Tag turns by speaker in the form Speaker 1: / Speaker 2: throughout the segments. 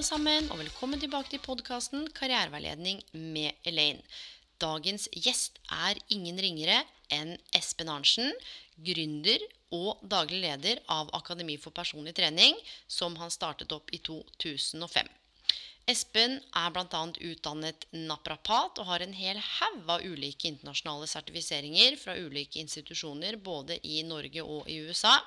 Speaker 1: Alle sammen, og velkommen tilbake til podkasten Karriereveiledning med Elaine. Dagens gjest er ingen ringere enn Espen Arntzen, gründer og daglig leder av Akademi for personlig trening, som han startet opp i 2005. Espen er bl.a. utdannet naprapat og har en hel haug av ulike internasjonale sertifiseringer fra ulike institusjoner både i Norge og i USA.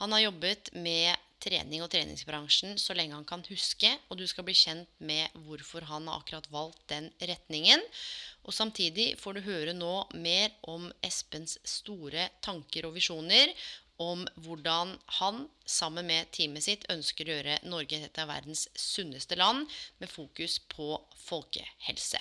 Speaker 1: Han har jobbet med trening og treningsbransjen så lenge han kan huske, og du skal bli kjent med hvorfor han har akkurat valgt den retningen. Og samtidig får du høre nå mer om Espens store tanker og visjoner om hvordan han sammen med teamet sitt ønsker å gjøre Norge til et av verdens sunneste land med fokus på folkehelse.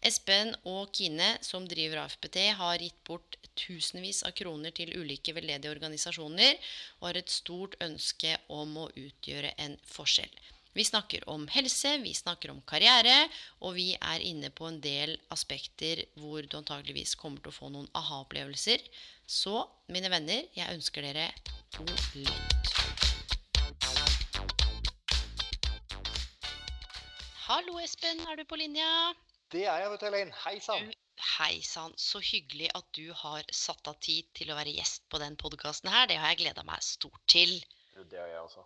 Speaker 1: Espen og Kine, som driver AFPT, har gitt bort tusenvis av kroner til ulike veldedige organisasjoner og har et stort ønske om å utgjøre en forskjell. Vi snakker om helse, vi snakker om karriere, og vi er inne på en del aspekter hvor du antageligvis kommer til å få noen aha-opplevelser. Så, mine venner, jeg ønsker dere god lytt. Hallo, Espen. Er du på linja?
Speaker 2: Det er jeg, vet du, Elaine. Hei sann.
Speaker 1: Hei sann, så hyggelig at du har satt av tid til å være gjest på den podkasten her. Det har jeg gleda meg stort til.
Speaker 2: Det har jeg også.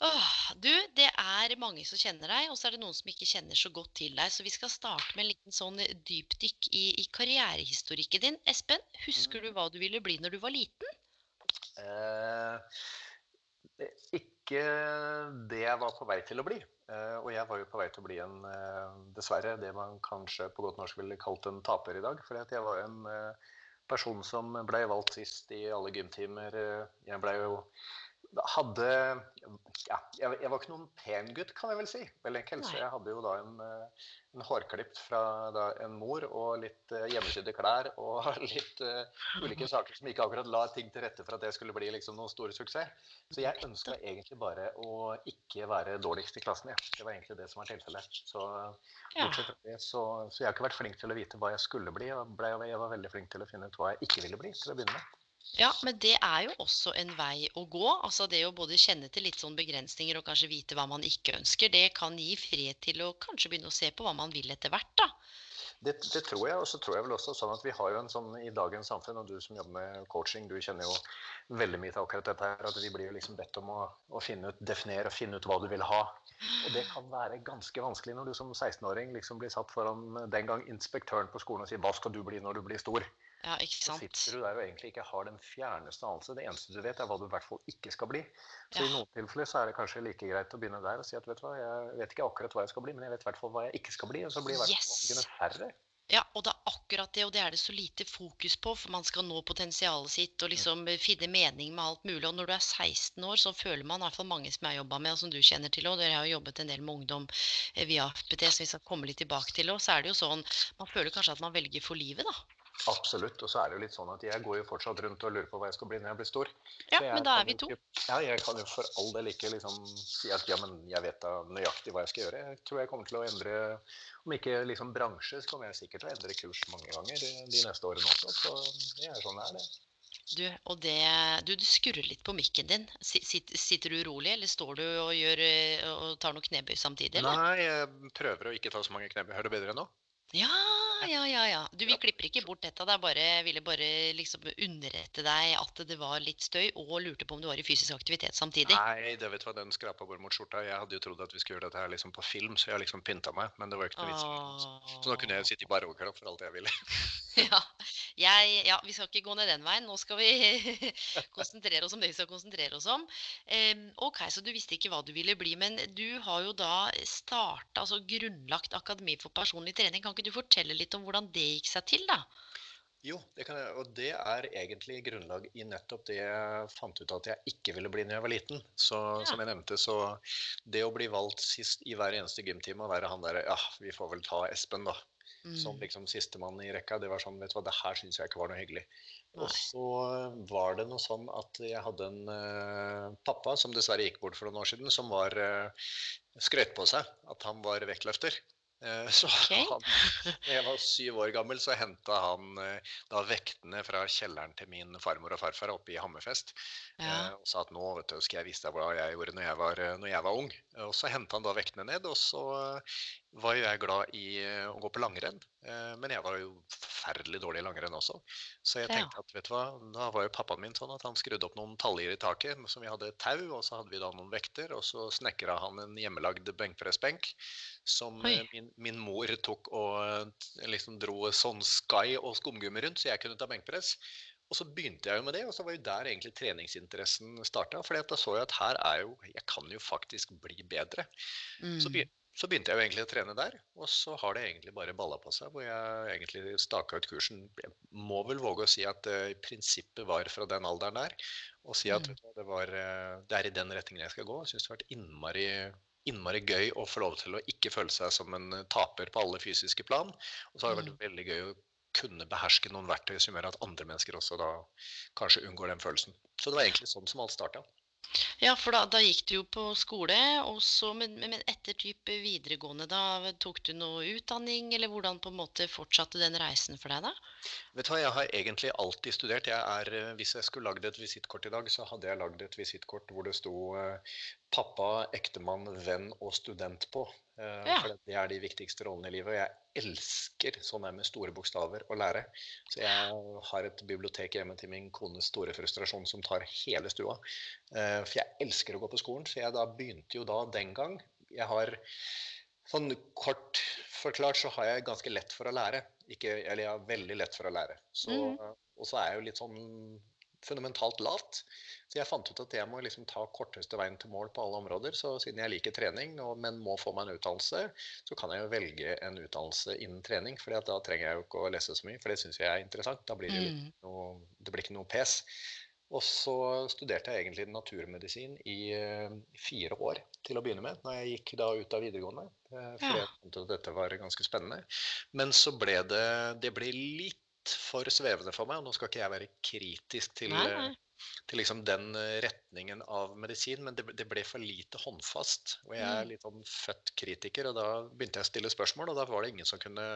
Speaker 1: Åh, du, det er mange som kjenner deg, og så er det noen som ikke kjenner så godt til deg. Så vi skal starte med en liten sånn dypdykk i, i karrierehistorikken din. Espen, husker du hva du ville bli når du var liten?
Speaker 2: Eh, ikke det jeg var på vei til å bli. Eh, og jeg var jo på vei til å bli en, eh, dessverre, det man kanskje på godt norsk ville kalt en taper i dag. For jeg var en eh, person som ble valgt sist i alle gymtimer. Jeg ble jo hadde ja, jeg, jeg, var ikke noen pen gutt, kan jeg vel si. Vel enkelt. Så jeg hadde jo da en, en hårklipp fra da, en mor og litt uh, hjemmesydde klær og litt uh, ulike saker som ikke akkurat la ting til rette for at det skulle bli liksom noen stor suksess. Så jeg ønska egentlig bare å ikke være dårligst i klassen. Ja. Det var egentlig det som var tilfellet. Så, det, så, så, jeg har ikke vært flink til å vite hva jeg skulle bli, og ble, jeg var veldig flink til å finne ut hva jeg ikke ville bli til å begynne med.
Speaker 1: Ja, men det er jo også en vei å gå. Altså det å både kjenne til litt sånn begrensninger og kanskje vite hva man ikke ønsker, det kan gi fred til å kanskje begynne å se på hva man vil etter hvert, da.
Speaker 2: Det, det tror jeg, og så tror jeg vel også sånn at vi har jo en sånn i dagens samfunn, og du som jobber med coaching, du kjenner jo veldig mye til akkurat dette her, at vi blir jo liksom bedt om å, å finne ut, definere og finne ut hva du vil ha. Og det kan være ganske vanskelig når du som 16-åring liksom blir satt foran den gang inspektøren på skolen og sier hva skal du bli når du blir stor?
Speaker 1: Ja, ikke sant?
Speaker 2: Så sitter du der og egentlig ikke har den fjerneste anelse. Det eneste du vet, er hva du i hvert fall ikke skal bli. Så ja. i noen tilfeller så er det kanskje like greit å begynne der og si at vet du hva, jeg vet ikke akkurat hva jeg skal bli, men jeg vet i hvert fall hva jeg ikke skal bli. Og så blir i hvert fall valgene færre.
Speaker 1: Ja, og det er akkurat det, og det er det så lite fokus på. For man skal nå potensialet sitt og liksom finne mening med alt mulig. Og når du er 16 år, så føler man, i hvert fall mange som jeg har jobba med, og som du kjenner til òg, dere har jo jobbet en del med ungdom eh, via FPT, som vi skal komme litt tilbake til òg, så er det jo sånn Man føler kanskje at man velger for livet, da.
Speaker 2: Absolutt. Og så er det jo litt sånn at jeg går jo fortsatt rundt og lurer på hva jeg skal bli når jeg blir stor.
Speaker 1: Ja, men da er vi to.
Speaker 2: Ikke, ja, jeg kan jo for all del ikke liksom si at ja, men jeg vet da nøyaktig hva jeg skal gjøre. Jeg tror jeg kommer til å endre, om ikke liksom bransje, så kommer jeg sikkert til å endre kurs mange ganger de neste årene også. Så det er sånn det er, det.
Speaker 1: Du, og det, du, du skurrer litt på mikken din. Sitter, sitter, du urolig, eller står du og, gjør, og tar noen knebøy samtidig?
Speaker 2: Eller? Nei, jeg prøver å ikke ta så mange knebøy. Hører du bedre nå?
Speaker 1: Ja, ja, ja, ja. Du, vi klipper ikke bort dette. Det er bare, ville bare liksom underrette deg at det var litt støy, og lurte på om du var i fysisk aktivitet samtidig.
Speaker 2: Nei, det vet du hva, den skrapa bort mot skjorta. Jeg hadde jo trodd at vi skulle gjøre dette her liksom på film, så jeg har liksom pynta meg. Men det var jo ikke noe vits. Så nå kunne jeg sitte i bare overkropp for alt jeg ville.
Speaker 1: Ja, jeg, ja, vi skal ikke gå ned den veien. Nå skal vi konsentrere oss om det vi skal konsentrere oss om. Um, ok, Så du visste ikke hva du ville bli, men du har jo da starta, altså grunnlagt Akademi for personlig trening. Kan ikke du fortelle litt om hvordan det gikk seg til, da?
Speaker 2: Jo, det kan jeg, og det er egentlig grunnlag i nettopp det jeg fant ut at jeg ikke ville bli når jeg var liten. Så
Speaker 1: Ja.
Speaker 2: som jeg nevnte, så det å bli valgt sist i hver eneste gymtime og være han derre Ja, vi får vel ta Espen, da. Som
Speaker 1: Mm,
Speaker 2: liksom sistemann i rekka. Det var sånn, vet du hva, det her syns jeg ikke var noe hyggelig. Og så var det noe sånn at jeg hadde en uh, pappa som dessverre gikk bort for noen år siden, som var uh, skrøt på seg at han var vektløfter. Eh, så
Speaker 1: okay.
Speaker 2: han, når jeg var syv år gammel, så henta han eh, da vektene fra kjelleren til min farmor og farfar oppe i Hammerfest.
Speaker 1: Ja.
Speaker 2: Eh, og sa at nå vet du, skal jeg vise deg hva jeg gjorde når jeg var, når jeg var ung. Og så henta han da vektene ned, og så var jo jeg glad i eh, å gå på langrenn. Eh, men jeg var jo forferdelig dårlig i langrenn også. Så jeg tenkte at vet du hva, da var jo pappaen min sånn at han skrudde opp noen taljer i taket, som vi hadde tau, og så hadde vi da noen vekter, og så snekra han en hjemmelagd benkpressbenk som eh, min, min mor tok og liksom dro sånn sky og skumgummi rundt, så jeg kunne ta benkpress. Og så begynte jeg jo med det, og så var jo der egentlig treningsinteressen starta. For da så jeg at her er jo Jeg kan jo faktisk bli bedre. Så,
Speaker 1: Mm.
Speaker 2: Så begynte jeg jo egentlig å trene der, og så har det egentlig bare balla på seg. Hvor jeg egentlig staka ut kursen. Jeg må vel våge å si at det i prinsippet var fra den alderen der. Og si at
Speaker 1: Mm.
Speaker 2: du det, var, eh, det er i den retningen jeg skal gå. Jeg syns det har vært innmari innmari gøy å få lov til å ikke føle seg som en eh, taper på alle fysiske plan. Og så har det vært veldig gøy å kunne beherske noen verktøy som gjør at andre mennesker også da kanskje unngår den følelsen. Så det var egentlig sånn som alt starta.
Speaker 1: Ja, for da, da gikk du jo på skole, og så, men, men men etter type videregående, da tok du noe utdanning, eller hvordan på en måte fortsatte den reisen for deg da?
Speaker 2: Vet du hva, jeg har egentlig alltid studert. Jeg er, eh, hvis jeg skulle lagd et visittkort i dag, så hadde jeg lagd et visittkort hvor det sto eh, pappa, ektemann, venn og student på. Eh,
Speaker 1: Ja.
Speaker 2: For det er de viktigste rollene i livet. Og jeg elsker sånn det med store bokstaver å lære. Så jeg har et bibliotek hjemme til min kones store frustrasjon som tar hele stua. Eh, For jeg elsker å gå på skolen, så jeg da begynte jo da den gang. Jeg har Sånn kort forklart så har jeg ganske lett for å lære. Ikke, eller jeg har veldig lett for å lære. Så,
Speaker 1: mm.
Speaker 2: Og så er jeg jo litt sånn fundamentalt lavt. Så jeg fant ut at jeg må liksom ta korteste veien til mål på alle områder. Så siden jeg liker trening, og, men må få meg en utdannelse, så kan jeg jo velge en utdannelse innen trening. For da trenger jeg jo ikke å lese så mye, for det syns jeg er interessant. Da blir det,
Speaker 1: Mm.
Speaker 2: noe, det blir ikke noe pes. Og så studerte jeg egentlig naturmedisin i eh, fire år til å begynne med, når jeg gikk da ut av videregående. For Fordi
Speaker 1: Ja.
Speaker 2: jeg fant at dette var ganske spennende. Men så ble det, det ble litt for svevende for meg, og nå skal ikke jeg være kritisk til,
Speaker 1: Nei,
Speaker 2: eh,
Speaker 1: nei.
Speaker 2: til liksom den eh, retningen av medisin, men det, det ble for lite håndfast. Og jeg er
Speaker 1: Mm.
Speaker 2: litt sånn født kritiker, og da begynte jeg å stille spørsmål, og da var det ingen som kunne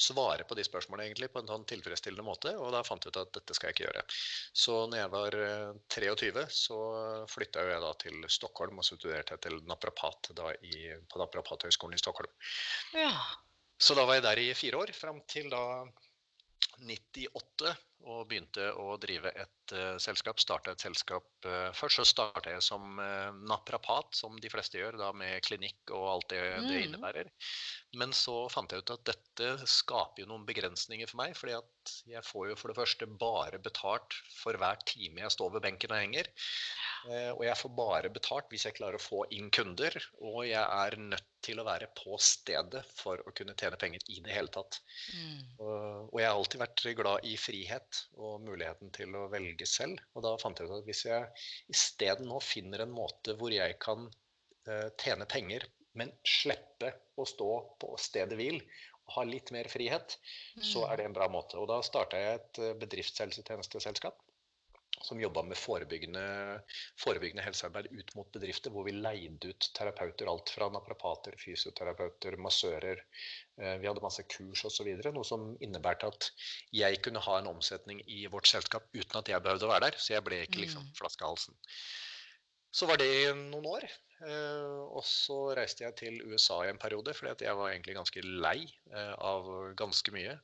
Speaker 2: svare på de spørsmålene egentlig på en sånn tilfredsstillende måte, og da fant jeg ut at dette skal jeg ikke gjøre. Så når jeg var eh, 23, så flytta jeg da til Stockholm og studerte til naprapat da i, på Naprapathøgskolen i Stockholm.
Speaker 1: Ja.
Speaker 2: Så da var jeg der i fire år, fram til da 98, og begynte å drive et uh, selskap. Starta et selskap uh, Først så starta jeg som uh, naprapat, som de fleste gjør, da med klinikk og alt det det
Speaker 1: Mhm.
Speaker 2: innebærer. Men så fant jeg ut at dette skaper jo noen begrensninger for meg. fordi at jeg får jo for det første bare betalt for hver time jeg står ved benken og henger. Og jeg får bare betalt hvis jeg klarer å få inn kunder. Og jeg er nødt til å være på stedet for å kunne tjene penger i det hele tatt.
Speaker 1: Mm.
Speaker 2: Og, og jeg har alltid vært glad i frihet og muligheten til å velge selv. Og da fant jeg ut at hvis jeg isteden nå finner en måte hvor jeg kan eh, tjene penger, men slippe å stå på stedet hvil og ha litt mer frihet, så er det en bra måte. Og da starta jeg et eh, bedriftshelsetjenesteselskap som jobba med forebyggende, forebyggende helsearbeid ut mot bedrifter, hvor vi leide ut terapeuter. Alt fra naprapater, fysioterapeuter, massører. Eh, Vi hadde masse kurs osv. Noe som innebærte at jeg kunne ha en omsetning i vårt selskap uten at jeg behøvde å være der. Så jeg ble ikke liksom
Speaker 1: Mm.
Speaker 2: flaskehalsen. Så var det i noen år. Eh, og så reiste jeg til USA i en periode, fordi jeg var egentlig ganske lei eh, av ganske mye.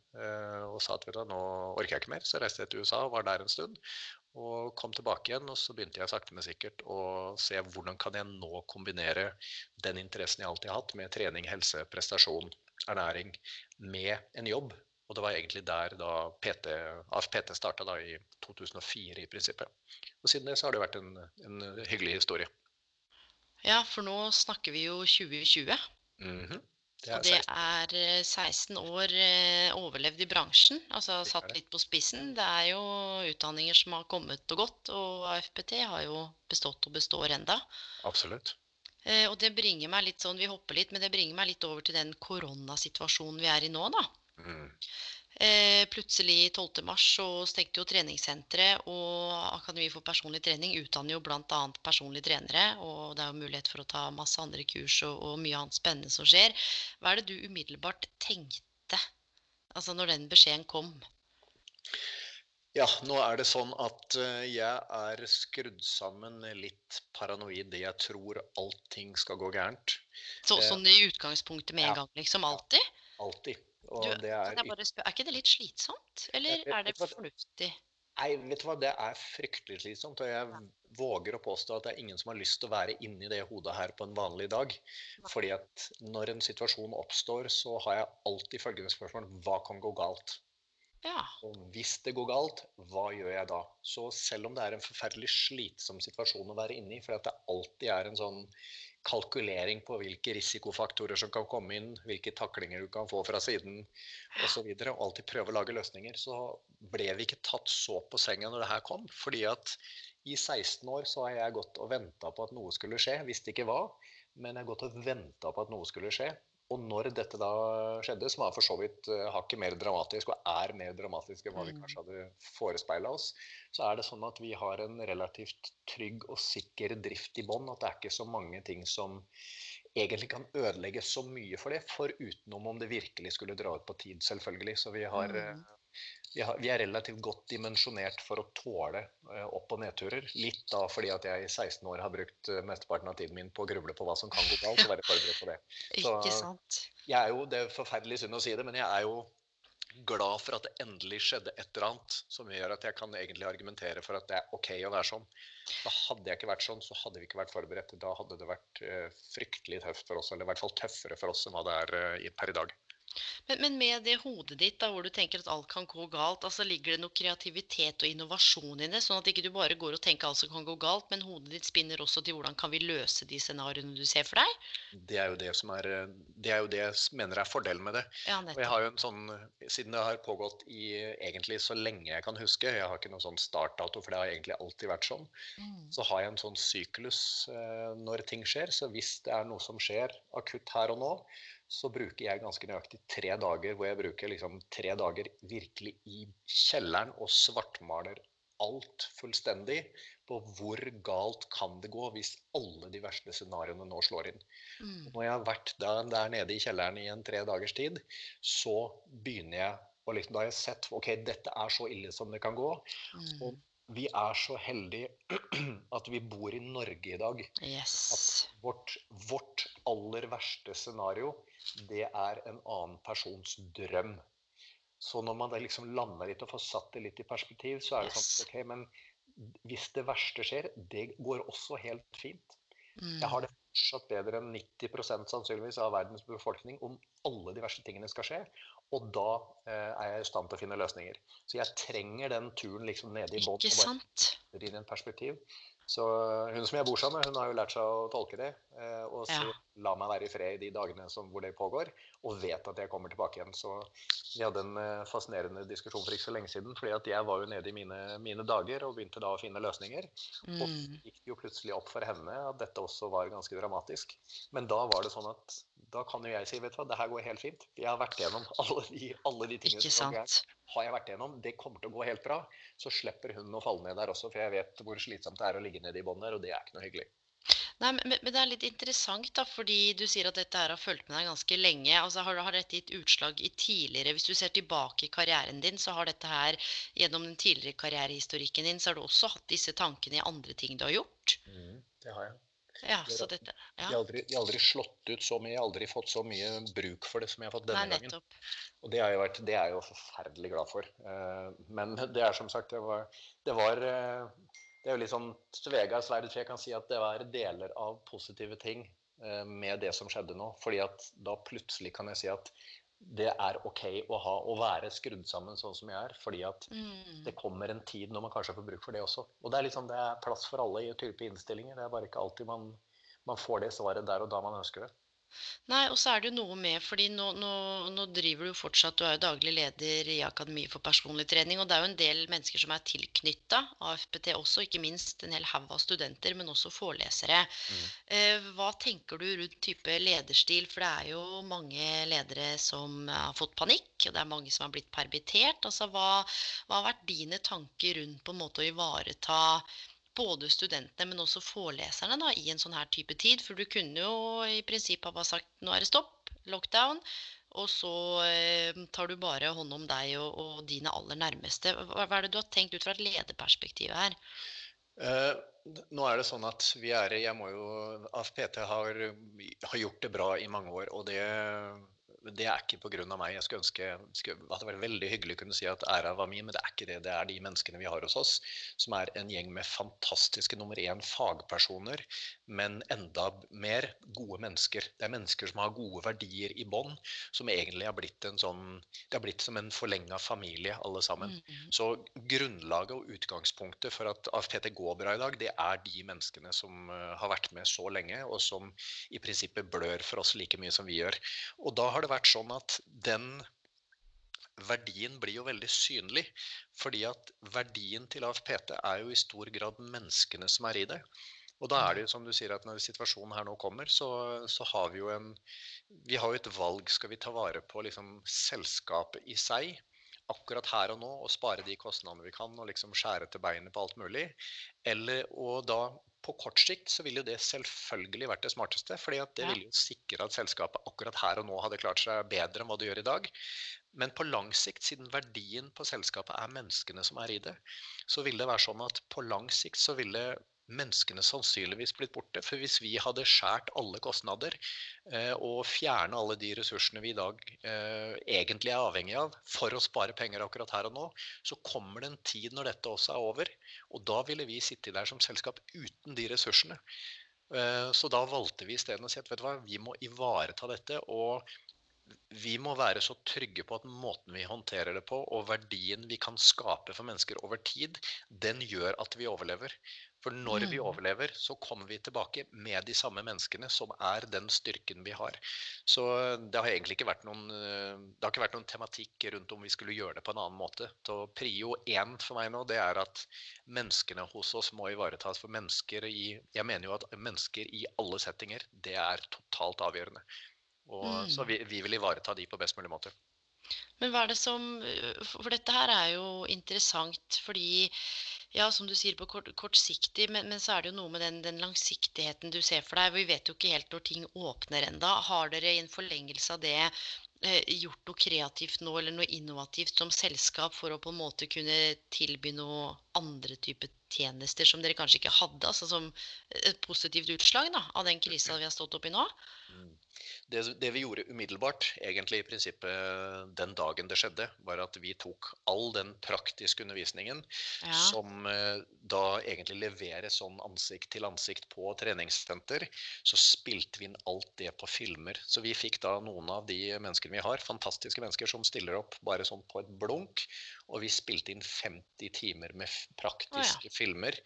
Speaker 2: Og sa at du, nå orker jeg ikke mer. Så reiste jeg til USA og var der en stund. Og kom tilbake igjen, og så begynte jeg sakte, men sikkert å se hvordan kan jeg nå kombinere den interessen jeg alltid har hatt med trening, helse, prestasjon, ernæring, med en jobb. Og det var egentlig der da PT, AFPT starta i 2004 i prinsippet. Og siden det så har det vært en, en hyggelig historie.
Speaker 1: Ja, for nå snakker vi jo 2020.
Speaker 2: Mm -hmm.
Speaker 1: Det og det er 16 eh, år eh, overlevd i bransjen. Altså satt litt på spissen. Det er jo utdanninger som har kommet og gått, og AFPT har jo bestått og består enda.
Speaker 2: Absolutt.
Speaker 1: Eh, og det bringer meg litt sånn, vi hopper litt, men det bringer meg litt over til den koronasituasjonen vi er i nå, da. Mm. Eh, plutselig 12. mars så stengte jo treningssenteret, og Akademi for personlig trening utdanner jo bl.a. personlige trenere. Og det er jo mulighet for å ta masse andre kurs og, og, mye annet spennende som skjer. Hva er det du umiddelbart tenkte altså når den beskjeden kom?
Speaker 2: Ja, nå er det sånn at eh, jeg er skrudd sammen litt paranoid. Jeg tror allting skal gå gærent.
Speaker 1: Så, sånn i utgangspunktet med en ja. gang, liksom? Alltid?
Speaker 2: Alltid.
Speaker 1: Du, det er, spør, er ikke det litt slitsomt, eller er det fornuftig?
Speaker 2: Nei, vet du hva, det er fryktelig slitsomt. Og jeg våger å påstå at det er ingen som har lyst til å være inni det hodet her på en vanlig dag. Fordi at når en situasjon oppstår, så har jeg alltid følgende spørsmål hva kan gå galt?
Speaker 1: Ja.
Speaker 2: Og hvis det går galt, hva gjør jeg da? Så selv om det er en forferdelig slitsom situasjon å være inne i, for at det alltid er en sånn kalkulering på hvilke risikofaktorer som kan komme inn, hvilke taklinger du kan få fra siden osv. Og, og alltid prøve å lage løsninger. Så ble vi ikke tatt så på senga når det her kom. fordi at i 16 år så har jeg gått og venta på at noe skulle skje. Visste ikke hva, men jeg har gått og venta på at noe skulle skje. Og når dette da skjedde, som var for så vidt uh, hakket mer dramatisk, og er mer dramatisk enn hva vi mm. kanskje hadde forespeila oss, så er det sånn at vi har en relativt trygg og sikker drift i bånn. At det er ikke så mange ting som egentlig kan ødelegge så mye for det, forutenom om det virkelig skulle dra ut på tid, selvfølgelig. Så vi har mm. Vi, er relativt godt dimensjonert for å tåle uh, opp- og nedturer. Litt da fordi at jeg i 16 år har brukt uh, mesteparten av tiden min på å gruble på hva som kan gå galt, og være forberedt på det.
Speaker 1: Så, Ikke sant.
Speaker 2: Jeg er jo, Det er forferdelig synd å si det, men jeg er jo glad for at det endelig skjedde et eller annet som gjør at jeg kan egentlig argumentere for at det er OK å være sånn. Da hadde jeg ikke vært sånn, så hadde vi ikke vært forberedt. Da hadde det vært uh, fryktelig tøft for oss, eller i hvert fall tøffere for oss enn hva det er per i dag.
Speaker 1: Men, men, med det hodet ditt, da, hvor du tenker at alt kan gå galt, altså ligger det noe kreativitet og innovasjon i det? Sånn at ikke du bare går og tenker alt som kan gå galt, men hodet ditt spinner også til hvordan kan vi løse de scenarioene du ser for deg?
Speaker 2: Det er jo det som er Det er jo det jeg mener er fordelen med det.
Speaker 1: Ja,
Speaker 2: og jeg har jo en sånn Siden det har pågått i egentlig så lenge jeg kan huske, jeg har ikke noen sånn startdato, for det har egentlig alltid vært sånn, mm. så har jeg en sånn syklus eh, når ting skjer. Så hvis det er noe som skjer akutt her og nå, så bruker jeg ganske nøyaktig tre dager hvor jeg bruker liksom tre dager virkelig i kjelleren og svartmaler alt fullstendig på hvor galt kan det gå hvis alle de verste scenarioene nå slår inn. Mm. Når jeg har vært der, der, nede i kjelleren i en tre dagers tid, så begynner jeg og liksom, Da har jeg sett ok, dette er så ille som det kan gå. Mm. Og vi er så heldige at vi bor i Norge i dag.
Speaker 1: Yes.
Speaker 2: At vårt, vårt, aller verste scenario, det er en annen persons drøm. Så når man liksom lander litt og får satt det litt i perspektiv, så er det yes. sånn ok, men hvis det verste skjer, det går også helt fint. Mm. Jeg har det fortsatt bedre enn 90 sannsynligvis av verdens befolkning om alle de verste tingene skal skje. Og da eh, er jeg i stand til å finne løsninger. Så jeg trenger den turen liksom nede i bånn.
Speaker 1: Ikke sant?
Speaker 2: Inn i en perspektiv. Så hun som jeg bor sammen med, hun har jo lært seg å tolke det. Eh, og så ja. la meg være i fred i de dagene som, hvor det pågår, og vet at jeg kommer tilbake igjen. Så vi hadde en eh, fascinerende diskusjon for ikke så lenge siden. fordi at jeg var jo nede i mine, mine dager og begynte da å finne løsninger. Mm. Og gikk det jo plutselig opp for henne at dette også var ganske dramatisk. Men da var det sånn at da kan jo jeg si vet du hva, det her går helt fint. Jeg har vært gjennom alle de, alle de tingene som er har jeg vært gjennom. Det kommer til å gå helt bra. Så slipper hun å falle ned der også, for jeg vet hvor slitsomt det er å ligge nede i bånn der, og det er ikke noe hyggelig.
Speaker 1: Nei, men, men, det er litt interessant, da, fordi du sier at dette her har fulgt med deg ganske lenge. Altså, har, har, dette gitt utslag i tidligere Hvis du ser tilbake i karrieren din, så har dette her gjennom den tidligere karrierehistorikken din, så har du også hatt disse tankene i andre ting du har gjort?
Speaker 2: Mm, det har jeg.
Speaker 1: Ja, så dette, ja.
Speaker 2: Jeg, har aldri, jeg har aldri slått ut så mye, jeg har aldri fått så mye bruk for det som jeg har fått denne
Speaker 1: Nei,
Speaker 2: gangen. Og det jeg, vært, det er jeg jo forferdelig glad for. Eh, Men det er som sagt, det var, det var eh, Det er jo litt sånn svega sverd, jeg kan si at det var deler av positive ting eh, med det som skjedde nå. Fordi at da plutselig kan jeg si at det er OK å, ha, å være skrudd sammen sånn som jeg er. Fordi at
Speaker 1: Mm.
Speaker 2: det kommer en tid når man kanskje får bruk for det også. Og det er liksom, det er plass for alle i type innstillinger. Det er bare ikke alltid man, man får det svaret der og da man ønsker det.
Speaker 1: Nei, og så er det jo noe med, fordi nå, nå, nå driver du jo fortsatt, du er jo daglig leder i Akademi for personlig trening, og det er jo en del mennesker som er tilknytta AFPT også, ikke minst en hel haug av studenter, men også forelesere. Eh, hva tenker du rundt type lederstil? For det er jo mange ledere som har fått panikk, og det er mange som har blitt permittert. Altså, hva, hva har vært dine tanker rundt på en måte å ivareta både studentene, men også foreleserne da, i en sånn her type tid. For du kunne jo i prinsippet bare sagt nå er det stopp, lockdown. Og så eh, tar du bare hånd om deg og, og dine aller nærmeste. Hva, hva er det du har tenkt ut fra et lederperspektiv her?
Speaker 2: Eh, nå er det sånn at vi er jeg må jo, AFPT har, har gjort det bra i mange år, og det, det er ikke pga. meg. Jeg skulle ønske skulle, at det var veldig hyggelig å kunne si at æra var min, men det er ikke det. Det er de menneskene vi har hos oss, som er en gjeng med fantastiske nummer én fagpersoner, men enda mer gode mennesker. Det er mennesker som har gode verdier i bånn, som egentlig har blitt en sånn Det har blitt som en forlenga familie, alle sammen.
Speaker 1: Mm.
Speaker 2: Så grunnlaget og utgangspunktet for at AFPT går bra i dag, det er de menneskene som eh, har vært med så lenge, og som i prinsippet blør for oss like mye som vi gjør. Og da har det vært sånn at den verdien blir jo veldig synlig. Fordi at verdien til AFPT er jo i stor grad menneskene som er i det. Og da er det jo som du sier at når situasjonen her nå kommer, så, så har vi jo en Vi har jo et valg. Skal vi ta vare på liksom selskapet i seg? Akkurat her og nå og spare de kostnadene vi kan og liksom skjære til beinet på alt mulig. Eller, og da på kort sikt så ville jo det selvfølgelig vært det smarteste. fordi at det ville jo sikre at selskapet akkurat her og nå hadde klart seg bedre enn hva det gjør i dag. Men på lang sikt, siden verdien på selskapet er menneskene som er i det, så ville det være sånn at på lang sikt så ville menneskene sannsynligvis blitt borte. For hvis vi hadde skjært alle kostnader eh, og fjerna alle de ressursene vi i dag eh, egentlig er avhengig av for å spare penger akkurat her og nå, så kommer det en tid når dette også er over. Og da ville vi sitte der som selskap uten de ressursene. Eh, så da valgte vi isteden å si at vet du hva, vi må ivareta dette. og vi må være så trygge på at måten vi håndterer det på, og verdien vi kan skape for mennesker over tid, den gjør at vi overlever. For når vi
Speaker 1: Mm.
Speaker 2: overlever, så kommer vi tilbake med de samme menneskene, som er den styrken vi har. Så det har egentlig ikke vært noen, det har ikke vært noen tematikk rundt om vi skulle gjøre det på en annen måte. Så prio én for meg nå, det er at menneskene hos oss må ivaretas. For mennesker i Jeg mener jo at mennesker i alle settinger, det er totalt avgjørende. Og, Så
Speaker 1: Mm.
Speaker 2: vi, vi vil ivareta de på best mulig måte.
Speaker 1: Men hva er det som for dette her er jo interessant fordi ja, som du sier, på kort, kortsiktig, men, men så er det jo noe med den, den langsiktigheten du ser for deg. Vi vet jo ikke helt når ting åpner enda. Har dere i en forlengelse av det eh, gjort noe kreativt nå, eller noe innovativt som selskap for å på en måte kunne tilby noe andre typer tjenester som dere kanskje ikke hadde, altså som et positivt utslag da, av den krisa vi har stått oppi nå?
Speaker 2: Det, det vi gjorde umiddelbart, egentlig i prinsippet den dagen det skjedde, var at vi tok all den praktiske undervisningen
Speaker 1: Ja.
Speaker 2: som eh, da egentlig leveres sånn ansikt til ansikt på treningssenter, så spilte vi inn alt det på filmer. Så vi fikk da noen av de menneskene vi har, fantastiske mennesker som stiller opp bare sånn på et blunk, og vi spilte inn 50 timer med praktiske filmer
Speaker 1: ja. filmer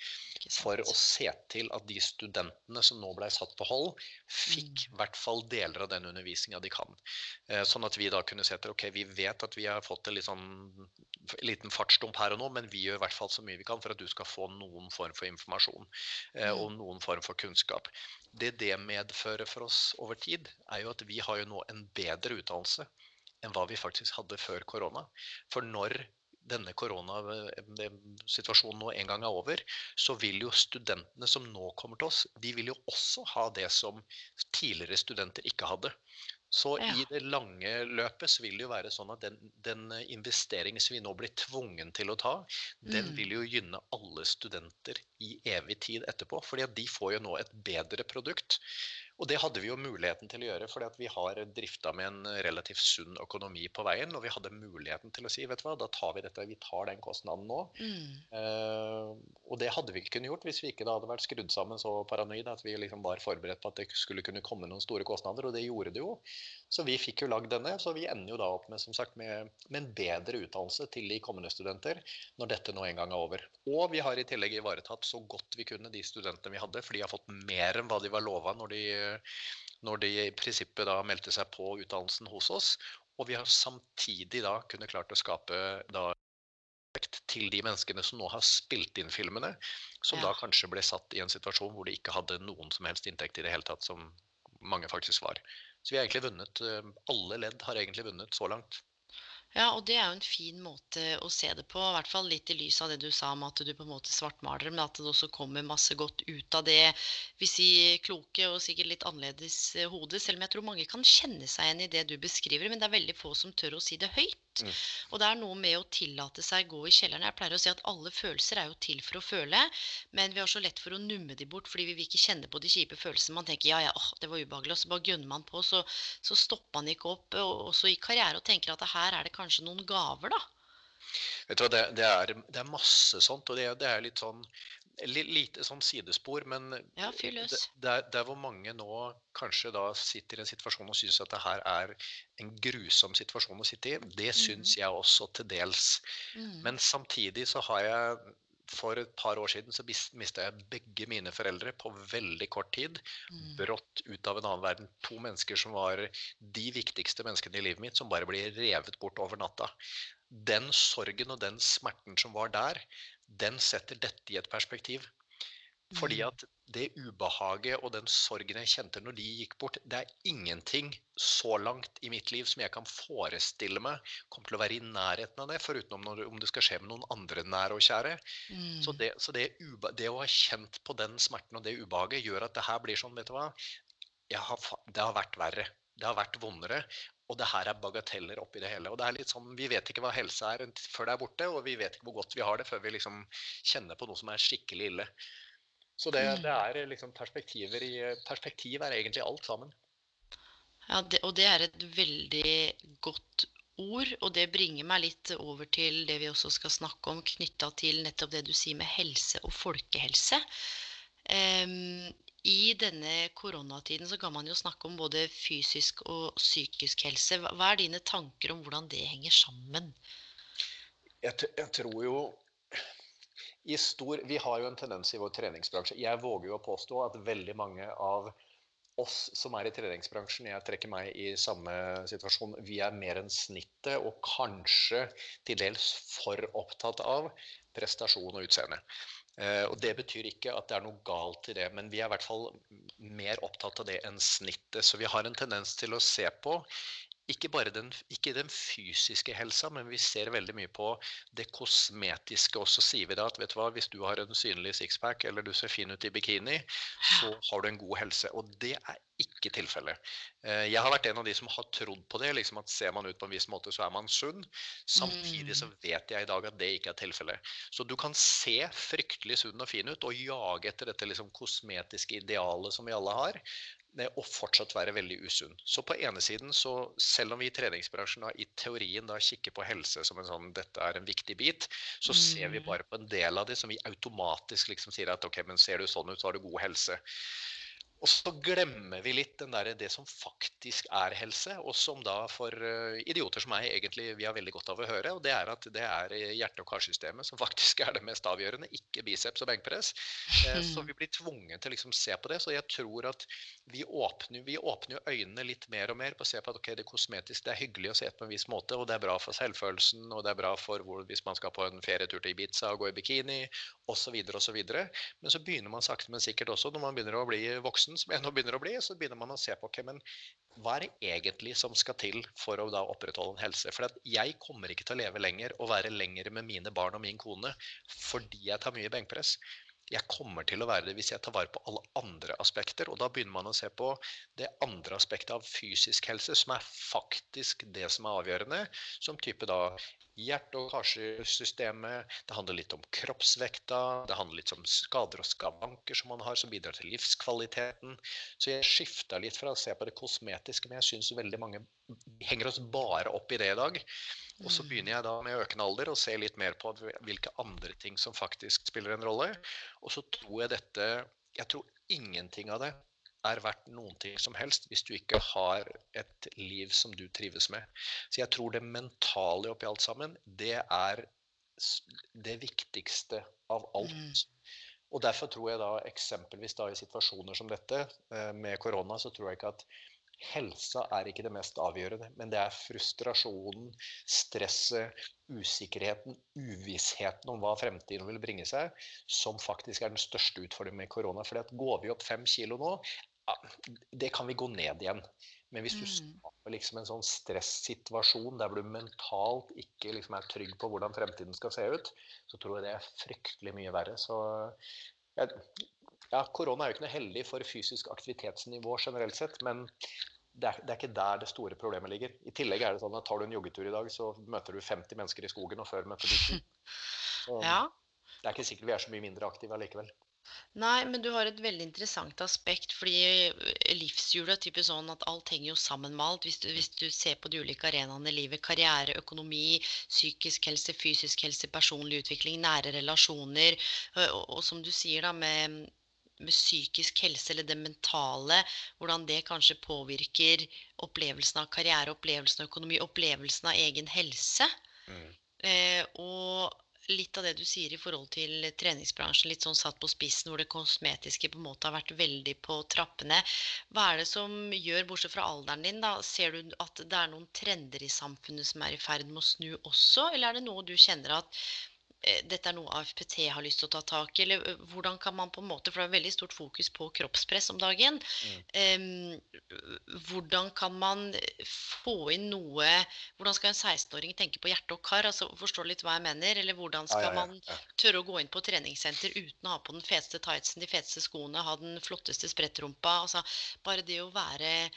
Speaker 2: for å se til at de studentene som nå ble satt på hold, fikk i hvert fall deler av den undervisninga de kan. Eh, Sånn at vi da kunne se til ok, vi vet at vi har fått en sånn, liten fartsdump her og nå, men vi gjør i hvert fall så mye vi kan for at du skal få noen form for informasjon eh,
Speaker 1: Mm.
Speaker 2: og noen form for kunnskap. Det det medfører for oss over tid, er jo at vi har jo nå en bedre utdannelse enn hva vi faktisk hadde før korona. For når denne koronasituasjonen nå en gang er over, så vil jo studentene som nå kommer til oss, de vil jo også ha det som tidligere studenter ikke hadde. Så
Speaker 1: Ja.
Speaker 2: i det lange løpet så vil det jo være sånn at den, den investeringen som vi nå blir tvungen til å ta, den
Speaker 1: Mm.
Speaker 2: vil jo gynne alle studenter i evig tid etterpå. fordi at de får jo nå et bedre produkt. Og det hadde vi jo muligheten til å gjøre, fordi at vi har drifta med en relativt sunn økonomi på veien. Og vi hadde muligheten til å si vet du hva, da tar vi dette, vi tar den kostnaden nå.
Speaker 1: Mm.
Speaker 2: Uh, og det hadde vi ikke kunnet gjort hvis vi ikke da hadde vært skrudd sammen så paranoid at vi liksom var forberedt på at det skulle kunne komme noen store kostnader, og det gjorde det jo. Så vi fikk jo lagd denne, så vi ender jo da opp med, som sagt, med, med en bedre utdannelse til de kommende studenter når dette nå en gang er over. Og vi har i tillegg ivaretatt så godt vi kunne de studentene vi hadde, for de har fått mer enn hva de var lova når de, når de i prinsippet da meldte seg på utdannelsen hos oss. Og vi har samtidig da kunnet klart å skape da til de menneskene som nå har spilt inn filmene, som
Speaker 1: Ja.
Speaker 2: da kanskje ble satt i en situasjon hvor de ikke hadde noen som helst inntekt i det hele tatt, som mange faktisk var. Så vi har egentlig vunnet, eh, alle ledd har egentlig vunnet så langt.
Speaker 1: Ja, og det er jo en fin måte å se det på, i hvert fall litt i lys av det du sa om at du på en måte svartmaler, men at det også kommer masse godt ut av det, vi sier kloke og sikkert litt annerledes hodet. hode, selv om jeg tror mange kan kjenne seg igjen i det du beskriver, men det er veldig få som tør å si det høyt.
Speaker 2: Mm.
Speaker 1: Og det er noe med å tillate seg gå i kjelleren. Jeg pleier å si at alle følelser er jo til for å føle, men vi har så lett for å numme de bort fordi vi vil ikke kjenne på de kjipe følelsene. Man tenker ja, ja, åh, det var ubehagelig, og så bare gønner man på, så, så stopper man ikke opp, og også i karriere, og tenker at her er det kanskje noen gaver, da.
Speaker 2: Vet du hva, det, det, er, det er masse sånt, og det, det er litt sånn lite sånn sidespor, men
Speaker 1: Ja, fyr løs.
Speaker 2: det, det, er, er hvor mange nå kanskje da sitter i en situasjon og syns at det her er en grusom situasjon å sitte i. Det syns jeg også til dels.
Speaker 1: Mm.
Speaker 2: Men samtidig så har jeg for et par år siden så mista jeg begge mine foreldre på veldig kort tid.
Speaker 1: Mm.
Speaker 2: Brått ut av en annen verden. To mennesker som var de viktigste menneskene i livet mitt, som bare blir revet bort over natta. Den sorgen og den smerten som var der, den setter dette i et perspektiv. Fordi
Speaker 1: Mm.
Speaker 2: at det ubehaget og den sorgen jeg kjente når de gikk bort, det er ingenting så langt i mitt liv som jeg kan forestille meg kommer til å være i nærheten av det, foruten om, når, om det skal skje med noen andre nære og kjære.
Speaker 1: Mm.
Speaker 2: Så, det, så det, det å ha kjent på den smerten og det ubehaget gjør at det her blir sånn, vet du hva jeg har, Det har vært verre. Det har vært vondere. Og det her er bagateller oppi det hele. Og det er litt sånn, Vi vet ikke hva helse er før det er borte, og vi vet ikke hvor godt vi har det før vi liksom kjenner på noe som er skikkelig ille. Så det,
Speaker 1: Mm.
Speaker 2: det er liksom perspektiver i Perspektiv er egentlig alt sammen.
Speaker 1: Ja, det, og det er et veldig godt ord, og det bringer meg litt over til det vi også skal snakke om knytta til nettopp det du sier med helse og folkehelse. Em, I denne koronatiden så kan man jo snakke om både fysisk og psykisk helse. Hva er dine tanker om hvordan det henger sammen?
Speaker 2: Jeg, jeg tror jo i stor, Vi har jo en tendens i vår treningsbransje. Jeg våger jo å påstå at veldig mange av oss som er i treningsbransjen, jeg trekker meg i samme situasjon, vi er mer enn snittet og kanskje til dels for opptatt av prestasjon og utseende. Eh, og Det betyr ikke at det er noe galt i det, men vi er i hvert fall mer opptatt av det enn snittet. Så vi har en tendens til å se på ikke bare den, ikke den fysiske helsa, men vi ser veldig mye på det kosmetiske. Og så sier vi da at vet du hva, hvis du har en synlig sixpack eller du ser fin ut i bikini, så har du en god helse. Og det er ikke tilfellet. Eh, Jeg har vært en av de som har trodd på det. liksom at Ser man ut på en viss måte, så er man sunn. Samtidig så vet jeg i dag at det ikke er tilfellet. Så du kan se fryktelig sunn og fin ut og jage etter dette liksom kosmetiske idealet som vi alle har og fortsatt være veldig usunn. Så på ene siden, så selv om vi i treningsbransjen da, i teorien da kikker på helse som en sånn, dette er en viktig bit, så ser vi
Speaker 1: Mm.
Speaker 2: bare på en del av det som vi automatisk liksom sier at ok, men ser du sånn ut, så har du god helse. Og så glemmer vi litt den der, det som faktisk er helse, og som da for eh, idioter som meg egentlig vi har veldig godt av å høre, og det er at det er eh, hjerte- og karsystemet som faktisk er det mest avgjørende, ikke biceps og benkpress. Eh, Så vi blir tvunget til å liksom se på det. Så jeg tror at vi åpner, vi åpner øynene litt mer og mer på å se på at ok, det kosmetisk, det er hyggelig å se på en viss måte, og det er bra for selvfølelsen, og det er bra for hvor, hvis man skal på en ferietur til Ibiza og gå i bikini, osv. osv. Men så begynner man sakte, men sikkert også, når man begynner å bli voksen, som jeg nå begynner å bli, så begynner man å se på okay, men hva er det egentlig som skal til for å da opprettholde en helse? For jeg kommer ikke til å leve lenger og være lenger med mine barn og min kone fordi jeg tar mye benkpress. jeg kommer til å være det hvis jeg tar vare på alle andre aspekter. Og da begynner man å se på det andre aspektet av fysisk helse, som er faktisk det som er avgjørende. Som type da hjerte- og karsystemet, det handler litt om kroppsvekta, det handler litt om skader og skavanker som man har, som bidrar til livskvaliteten. Så jeg skifta litt fra å se på det kosmetiske, men jeg syns veldig mange henger oss bare opp i det i dag. Og så begynner jeg da med økende alder å se litt mer på hvilke andre ting som faktisk spiller en rolle. Og så tror jeg dette Jeg tror ingenting av det er verdt noen ting som helst hvis du ikke har et liv som du trives med. Så jeg tror det mentale oppi alt sammen, det er det viktigste av alt. Mm. Og derfor tror jeg da eksempelvis da i situasjoner som dette, eh, med korona, så tror jeg ikke at Helsa er ikke det mest avgjørende, men det er frustrasjonen, stresset, usikkerheten, uvissheten om hva fremtiden vil bringe seg, som faktisk er den største utfordringen med korona. For går vi opp fem kilo nå, det kan vi gå ned igjen. Men hvis du mm. skaper liksom en sånn stressituasjon der du mentalt ikke liksom er trygg på hvordan fremtiden skal se ut, så tror jeg det er fryktelig mye verre. Så ja, korona er jo ikke noe heldig for fysisk aktivitetsnivå generelt sett, men det er, det er, ikke der det store problemet ligger. I tillegg er det sånn at tar du en joggetur i dag, så møter du 50 mennesker i skogen, og før møtte du 10.
Speaker 1: ja.
Speaker 2: Det er ikke sikkert vi er så mye mindre aktive allikevel.
Speaker 1: Nei, men du har et veldig interessant aspekt, fordi livshjulet er typisk sånn at alt henger jo sammen med alt. Hvis du, hvis du ser på de ulike arenaene i livet, karriere, økonomi, psykisk helse, fysisk helse, personlig utvikling, nære relasjoner, og, og som du sier da, med med psykisk helse eller det mentale, hvordan det kanskje påvirker opplevelsen av karriere, opplevelsen av økonomi, opplevelsen av egen helse. Mm. Eh, og litt av det du sier i forhold til treningsbransjen, litt sånn satt på spissen, hvor det kosmetiske på en måte har vært veldig på trappene. Hva er det som gjør, bortsett fra alderen din, da, ser du at det er noen trender i samfunnet som er i ferd med å snu også, eller er det noe du kjenner at dette er noe AFPT har lyst til å ta tak i? Eller eh, hvordan kan man på en måte, for det er veldig stort fokus på kroppspress om dagen. Mm. Um, hvordan kan man få inn noe Hvordan skal en 16-åring tenke på hjerte og kar? altså Forstå litt hva jeg mener? Eller hvordan skal ja, ja, ja. man tørre å gå inn på treningssenter uten å ha på den feteste tightsen, de feteste skoene, ha den flotteste sprettrumpa? altså Bare det å være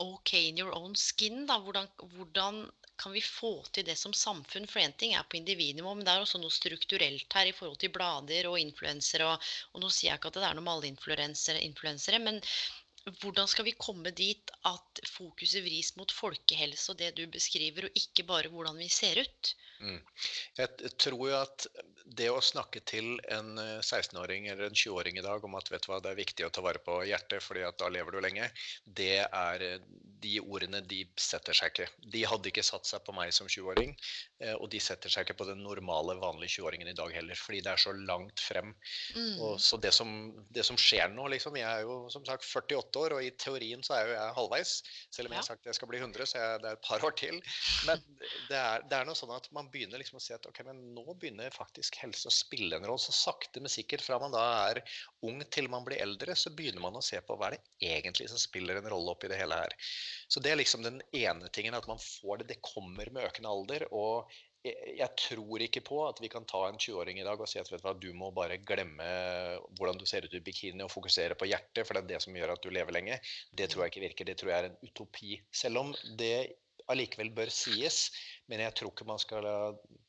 Speaker 1: OK in your own skin, da. Hvordan, hvordan kan vi få til det som samfunn? For én ting er på individnivå, men det er også noe strukturelt her i forhold til blader og influensere. Og, og, nå sier jeg ikke at det er noe med alle influensere, men hvordan skal vi komme dit at fokuset vris mot folkehelse og det du beskriver, og ikke bare hvordan vi ser ut?
Speaker 2: Mm. Jeg tror jo at det å snakke til en 16-åring eh, eller en 20-åring i dag om at vet du hva, det er viktig å ta vare på hjertet, fordi at da lever du lenge, det er eh, de ordene de setter seg ikke. De hadde ikke satt seg på meg som 20-åring, eh, og de setter seg ikke på den normale, vanlige 20-åringen i dag heller, fordi det er så langt frem. Mm. Og så det som, det som, skjer nå, liksom Jeg er jo som sagt 48 år, og i teorien så er jo jeg halvveis. Selv om jeg har sagt jeg skal bli 100, så er det et par år til. Men det er, det er noe sånn at man begynner liksom å se at ok, men nå begynner faktisk helse å spille en rolle. Så sakte, men sikkert fra man da er ung til man blir eldre, så begynner man å se på hva er det egentlig som spiller en rolle oppi det hele her. Så det er liksom den ene tingen, at man får det. Det kommer med økende alder. og jeg tror ikke på at vi kan ta en 20-åring i dag og si at hva, du må bare glemme hvordan du ser ut i bikini og fokusere på hjertet, for det er det som gjør at du lever lenge. Det tror jeg ikke virker. Det tror jeg er en utopi. Selv om det allikevel bør sies. Men jeg tror ikke man skal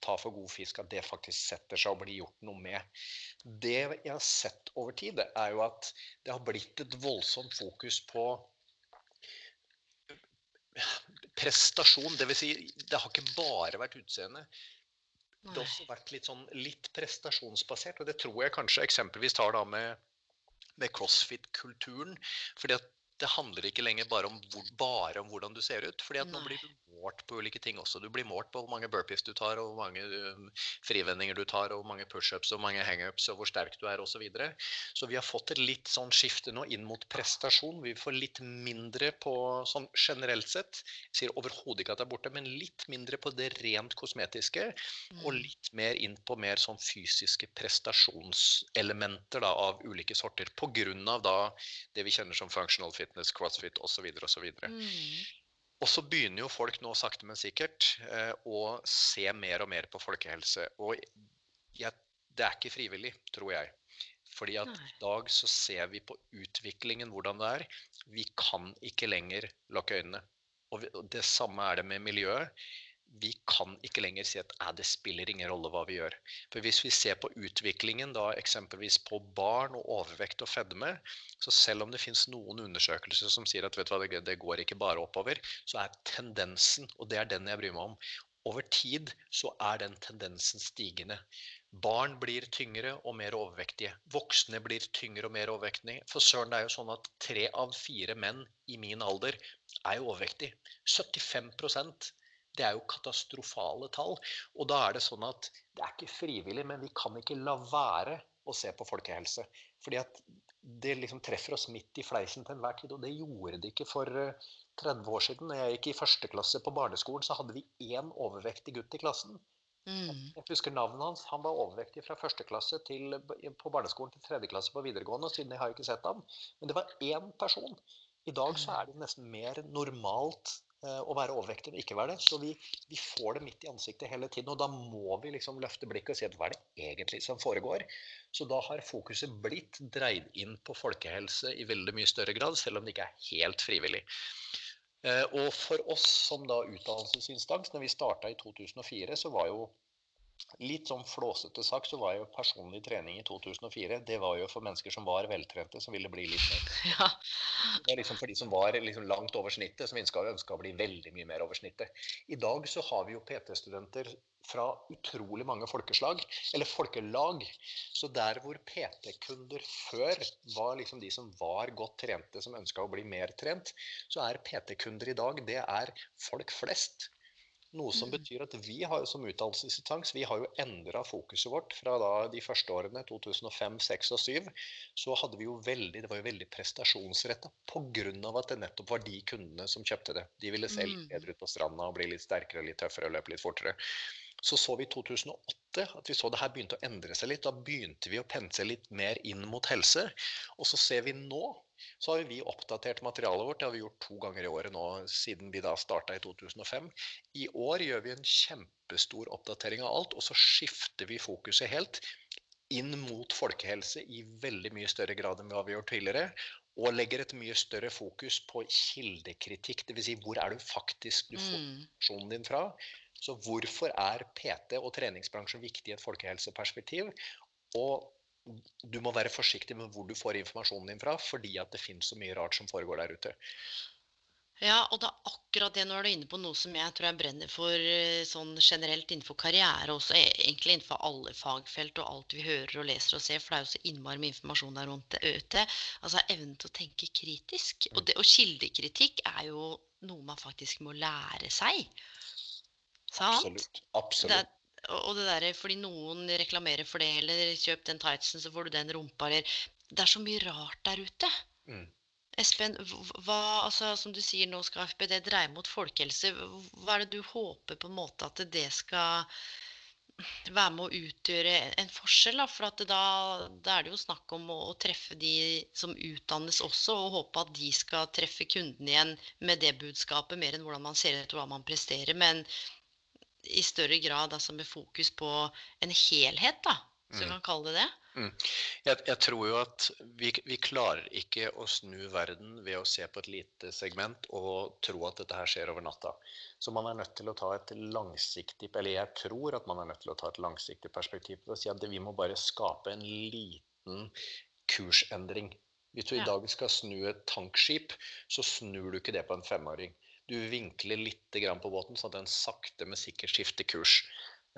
Speaker 2: ta for god fisk at det faktisk setter seg og blir gjort noe med. Det jeg har sett over tid, er jo at det har blitt et voldsomt fokus på prestasjon. Dvs. Si, det har ikke bare vært utseende. Det har også vært litt, sånn, litt prestasjonsbasert. Og det tror jeg kanskje eksempelvis tar da med med crossfit-kulturen. fordi at det handler ikke lenger bare om, bare om, hvordan du ser ut. fordi at nå blir du målt på ulike ting også. Du blir målt på hvor mange burpees du tar, og hvor mange um, frivendinger du tar, og hvor mange pushups og hvor mange hangups og hvor sterk du er osv. Så, videre. så vi har fått et litt sånn skifte nå inn mot prestasjon. Vi får litt mindre på sånn generelt sett. Jeg sier overhodet ikke at det er borte, men litt mindre på det rent kosmetiske. Og mm. litt mer inn på mer sånn fysiske prestasjonselementer da, av ulike sorter. På grunn av da det vi kjenner som functional fitness, crossfit osv. osv. Mm. Og så begynner jo folk nå sakte, men sikkert eh, å se mer og mer på folkehelse. Og jeg, det er ikke frivillig, tror jeg. Fordi at i dag så ser vi på utviklingen hvordan det er. Vi kan ikke lenger lukke øynene. Og det samme er det med miljøet. Vi kan ikke lenger si at det spiller ingen rolle hva vi gjør. For hvis vi ser på utviklingen da eksempelvis på barn og overvekt og fedme, så selv om det finnes noen undersøkelser som sier at vet du hva, det går ikke bare oppover, så er tendensen, og det er den jeg bryr meg om, over tid så er den tendensen stigende. Barn blir tyngre og mer overvektige. Voksne blir tyngre og mer overvektige. For søren, det er jo sånn at tre av fire menn i min alder er jo overvektige. 75 det er jo katastrofale tall. Og da er det sånn at det er ikke frivillig, men vi kan ikke la være å se på folkehelse. Fordi at det liksom treffer oss midt i fleisen til enhver tid. Og det gjorde det ikke for 30 eh, år siden. Når jeg gikk i første klasse på barneskolen, så hadde vi én overvektig gutt i klassen. Mm. Jeg husker navnet hans. Han var overvektig fra første klasse til, på barneskolen til tredje klasse på videregående. og siden jeg har ikke sett ham. Men det var én person. I dag så er det nesten mer normalt eh, å være overvektig og ikke være det. Så vi, vi, får det midt i ansiktet hele tiden. Og da må vi liksom løfte blikket og si at hva er det egentlig som foregår? Så da har fokuset blitt dreid inn på folkehelse i veldig mye større grad, selv om det ikke er helt frivillig. Eh, og for oss som da utdannelsesinstans, når vi starta i 2004, så var jo Litt sånn flåsete sagt så var jo personlig trening i 2004 det var jo for mennesker som var veltrente, som ville bli litt mer. Ja. Det er liksom for de som var liksom langt over snittet, som ønska, ønska å bli veldig mye mer over snittet. I dag så har vi jo PT-studenter fra utrolig mange folkeslag, eller folkelag. Så der hvor PT-kunder før var liksom de som var godt trente, som ønska å bli mer trent, så er PT-kunder i dag det er folk flest. Noe som mm. betyr at vi har som utdannelsesinstans vi har jo endra fokuset vårt. Fra da de første årene, 2005, 2006 og 2007, så hadde vi jo veldig, det var jo veldig prestasjonsretta pga. at det nettopp var de kundene som kjøpte det. De ville se litt mm. bedre ut på stranda og bli litt sterkere, litt tøffere og løpe litt fortere. Så så vi i 2008 at vi så det her begynte å endre seg litt. Da begynte vi å pense litt mer inn mot helse. Og så ser vi nå så har vi oppdatert materialet vårt. Det har vi gjort to ganger i året nå siden vi da starta i 2005. I år gjør vi en kjempestor oppdatering av alt, og så skifter vi fokuset helt inn mot folkehelse i veldig mye større grad enn vi har gjort tidligere. Og legger et mye større fokus på kildekritikk. Dvs. Si, hvor er du faktisk du får mm. informasjonen din fra? Så hvorfor er PT og treningsbransjen viktig i et folkehelseperspektiv? Og du må være forsiktig med hvor du får informasjonen din fra, fordi at det finnes så mye rart som foregår der ute.
Speaker 1: Ja, og det er akkurat det. Nå er du inne på noe som jeg tror jeg brenner for eh, sånn generelt innenfor karriere også. E, egentlig innenfor alle fagfelt og alt vi hører og leser og ser. For det er jo så innmari mye informasjon der rundt ute. Altså evnen til å tenke kritisk. Og, det, og kildekritikk er jo noe man faktisk må lære seg.
Speaker 2: Sant? Absolutt. Absolutt.
Speaker 1: Og det der, fordi noen reklamerer for det, eller kjøp den tightsen, så får du den rumpa, eller Det er så mye rart der ute. Mm. Espen, hva, altså, som du sier, nå skal FPD dreie mot folkehelse. Hva er det du håper på en måte at det skal være med å utgjøre en forskjell? Da? For da, da, er det jo snakk om å, å, treffe de som utdannes også, og håpe at de skal treffe kunden igjen med det budskapet, mer enn hvordan man ser ut og hva man presterer. Men i større grad altså med fokus på en helhet, da, så vi mm. kan kalle det det. Mm.
Speaker 2: Jeg, jeg, tror jo at vi, vi, klarer ikke å snu verden ved å se på et lite segment og tro at dette her skjer over natta. Så man er nødt til å ta et langsiktig eller jeg tror at man er nødt til å ta et langsiktig perspektiv på å si at vi må bare skape en liten kursendring. Hvis du ja. i dag skal snu et tankskip, så snur du ikke det på en femåring du vinkler litt på båten, sånn at den sakte, men sikkert skifter kurs.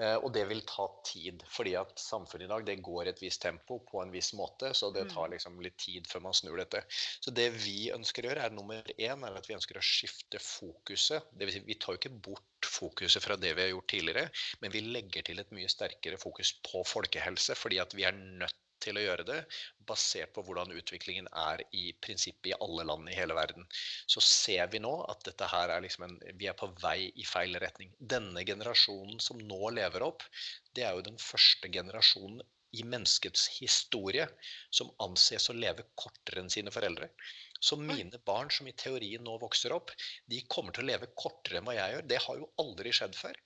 Speaker 2: Eh, og det vil ta tid, fordi at samfunnet i dag det går et visst tempo på en viss måte. Så det tar mm. liksom litt tid før man snur dette. Så det vi ønsker å gjøre, er nummer én er at vi ønsker å skifte fokuset. Det vil si, vi tar jo ikke bort fokuset fra det vi har gjort tidligere, men vi legger til et mye sterkere fokus på folkehelse, fordi at vi er nødt til å gjøre det, basert på hvordan utviklingen er i prinsippet i alle land i hele verden. Så ser vi nå at dette her er liksom en, vi er på vei i feil retning. Denne generasjonen som nå lever opp, det er jo den første generasjonen i menneskets historie som anses å leve kortere enn sine foreldre. Så mine barn som i teorien nå vokser opp, de kommer til å leve kortere enn hva jeg gjør. Det har jo aldri skjedd før.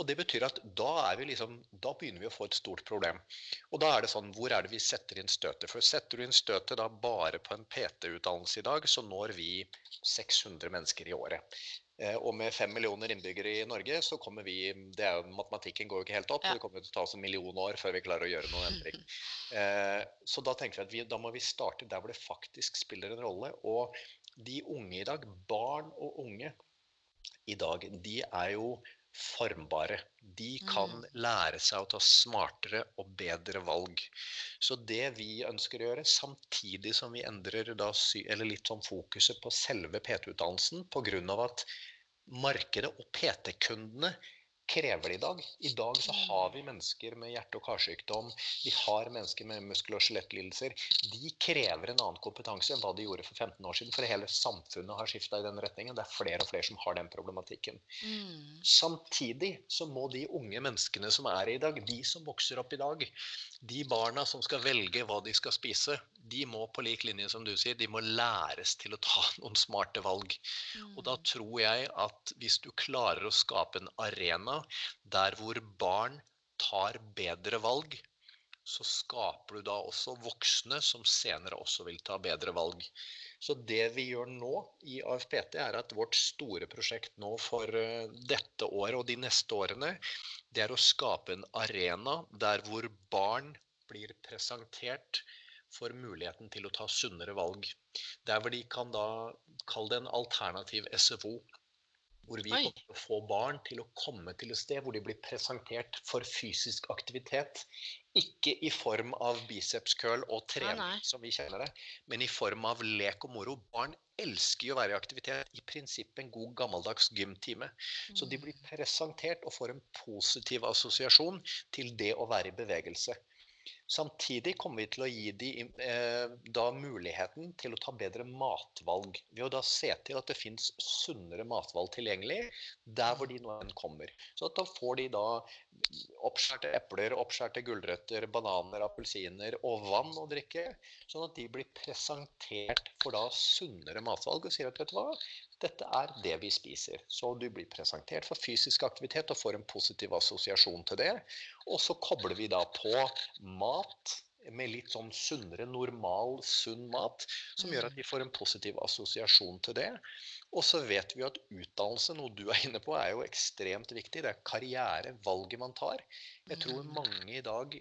Speaker 2: Og det betyr at da, vi liksom, da, begynner vi å få et stort problem. Og da er det sånn, hvor er det vi setter inn støtet? For setter du inn støtet da bare på en PT-utdannelse i dag, så når vi 600 mennesker i året. Eh, og med fem millioner innbyggere i Norge, så kommer vi det er jo, Matematikken går jo ikke helt opp. Ja. Det kommer til å ta oss en million år før vi klarer å gjøre noen endring. Eh, så da tenker vi at vi, da må vi starte der hvor det faktisk spiller en rolle. Og de unge i dag, barn og unge i dag, de er jo formbare. De kan mm. lære seg å ta smartere og bedre valg. Så det vi ønsker å gjøre, samtidig som vi endrer da, litt sånn fokuset på selve PT-utdannelsen pga. at markedet og PT-kundene krever det i dag. I dag så mm. har vi mennesker med hjerte- og karsykdom, vi har mennesker med muskel- og skjelettlidelser. De krever en annen kompetanse enn hva de gjorde for 15 år siden. For hele samfunnet har skifta i den retningen. Det er flere og flere som har den problematikken. Mm. Samtidig så må de unge menneskene som er i dag, de som vokser opp i dag, de barna som skal velge hva de skal spise, de må på lik linje som du sier, de må læres til å ta noen smarte valg. Mm. Og da mm. tror jeg at hvis du klarer å skape en arena der hvor barn tar bedre valg, så skaper du da også voksne som senere også vil ta bedre valg. Så det vi gjør nå i AFPT, er at vårt store prosjekt nå for eh, dette året og de neste årene, det er å skape en arena der hvor barn blir presentert for muligheten til å ta sunnere valg. Der hvor de kan da kalle det en alternativ SFO. Hvor vi kommer til å få barn til å komme til et sted hvor de blir presentert for fysisk aktivitet. Ikke i form av biceps curl og trening, som vi kjenner det, men i form av lek og moro. Barn elsker jo å være i aktivitet. I prinsippet en god gammeldags gymtime. Så de blir mm. presentert og får en positiv assosiasjon til det å være i bevegelse. Samtidig kommer vi til å gi dem eh, da muligheten til å ta bedre matvalg. Ved å da se til at det fins sunnere matvalg tilgjengelig der hvor de nå enn kommer. Så da får de da oppskjærte epler, oppskjærte gulrøtter, bananer, appelsiner og vann å drikke. Sånn at de blir presentert for da sunnere matvalg og sier at vet du hva, dette er det vi spiser. Så du blir presentert for fysisk aktivitet og får en positiv assosiasjon til det. Og så kobler vi da på mat med litt sånn sunnere, normal, sunn mat, som gjør at vi får en positiv assosiasjon til det. Og så vet vi at utdannelse, noe du er inne på, er jo ekstremt viktig. Det er karriere, valget man tar. Jeg tror mm. mange i dag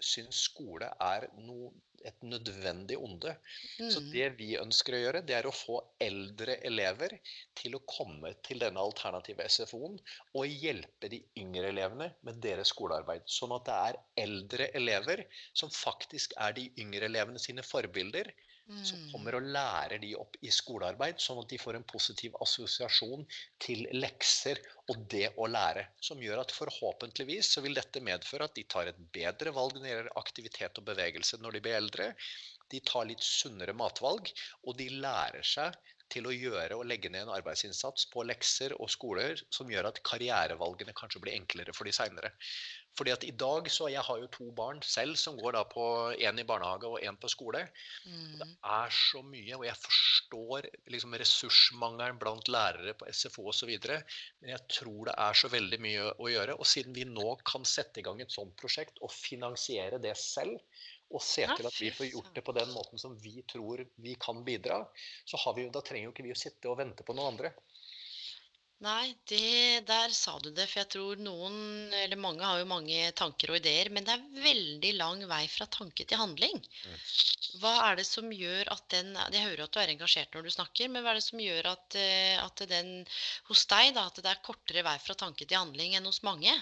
Speaker 2: syns skole er noe et nødvendig onde. Mm. Så det vi ønsker å gjøre, det er å få eldre elever til å komme til denne alternative SFO-en og hjelpe de yngre elevene med deres skolearbeid. Sånn at det er eldre elever som faktisk er de yngre elevene sine forbilder, som mm. kommer og lærer de opp i skolearbeid, sånn at de får en positiv assosiasjon til lekser og det å lære. Som gjør at forhåpentligvis så vil dette medføre at de tar et bedre valg når det gjelder aktivitet og bevegelse når de blir eldre. De tar litt sunnere matvalg, og de lærer seg til å gjøre og legge ned en arbeidsinnsats på lekser og skoler som gjør at karrierevalgene kanskje blir enklere for de seinere. Fordi at i dag så Jeg har jo to barn selv som går da på én i barnehage og én på skole. Mm. Det er så mye, og jeg forstår liksom ressursmangelen blant lærere på SFO osv. Men jeg tror det er så veldig mye å gjøre. Og siden vi nå kan sette i gang et sånt prosjekt og finansiere det selv, og se til at vi får gjort det på den måten som vi tror vi kan bidra, så vi, da trenger jo ikke vi å sitte og vente på noen andre.
Speaker 1: Nei, det, der sa du det. For jeg tror noen, eller mange har jo mange tanker og ideer, men det er veldig lang vei fra tanke til handling. Hva er det som gjør at den Jeg hører at du er engasjert når du snakker, men hva er det som gjør at, eh, at den hos deg, da, at det er kortere vei fra tanke til handling enn hos mange?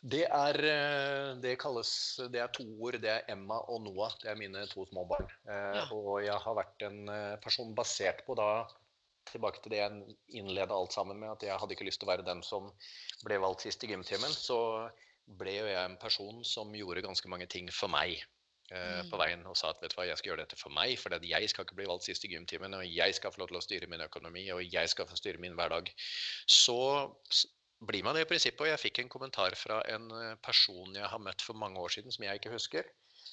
Speaker 2: Det er, eh, det kalles, det er to ord. Det er Emma og Noah. Det er mine to små barn. Eh, ja. Og jeg har vært en person basert på da Tilbake til det jeg innleda alt sammen med, at jeg hadde ikke lyst til å være den som ble valgt sist i gymtimen. Så ble jo jeg en person som gjorde ganske mange ting for meg eh, på veien og sa at vet du hva, jeg skal gjøre dette for meg, for jeg skal ikke bli valgt sist i gymtimen, og jeg skal få lov til å styre min økonomi, og jeg skal få styre min hverdag. Så blir man det i prinsippet. Og jeg fikk en kommentar fra en eh, person jeg har møtt for mange år siden, som jeg ikke husker,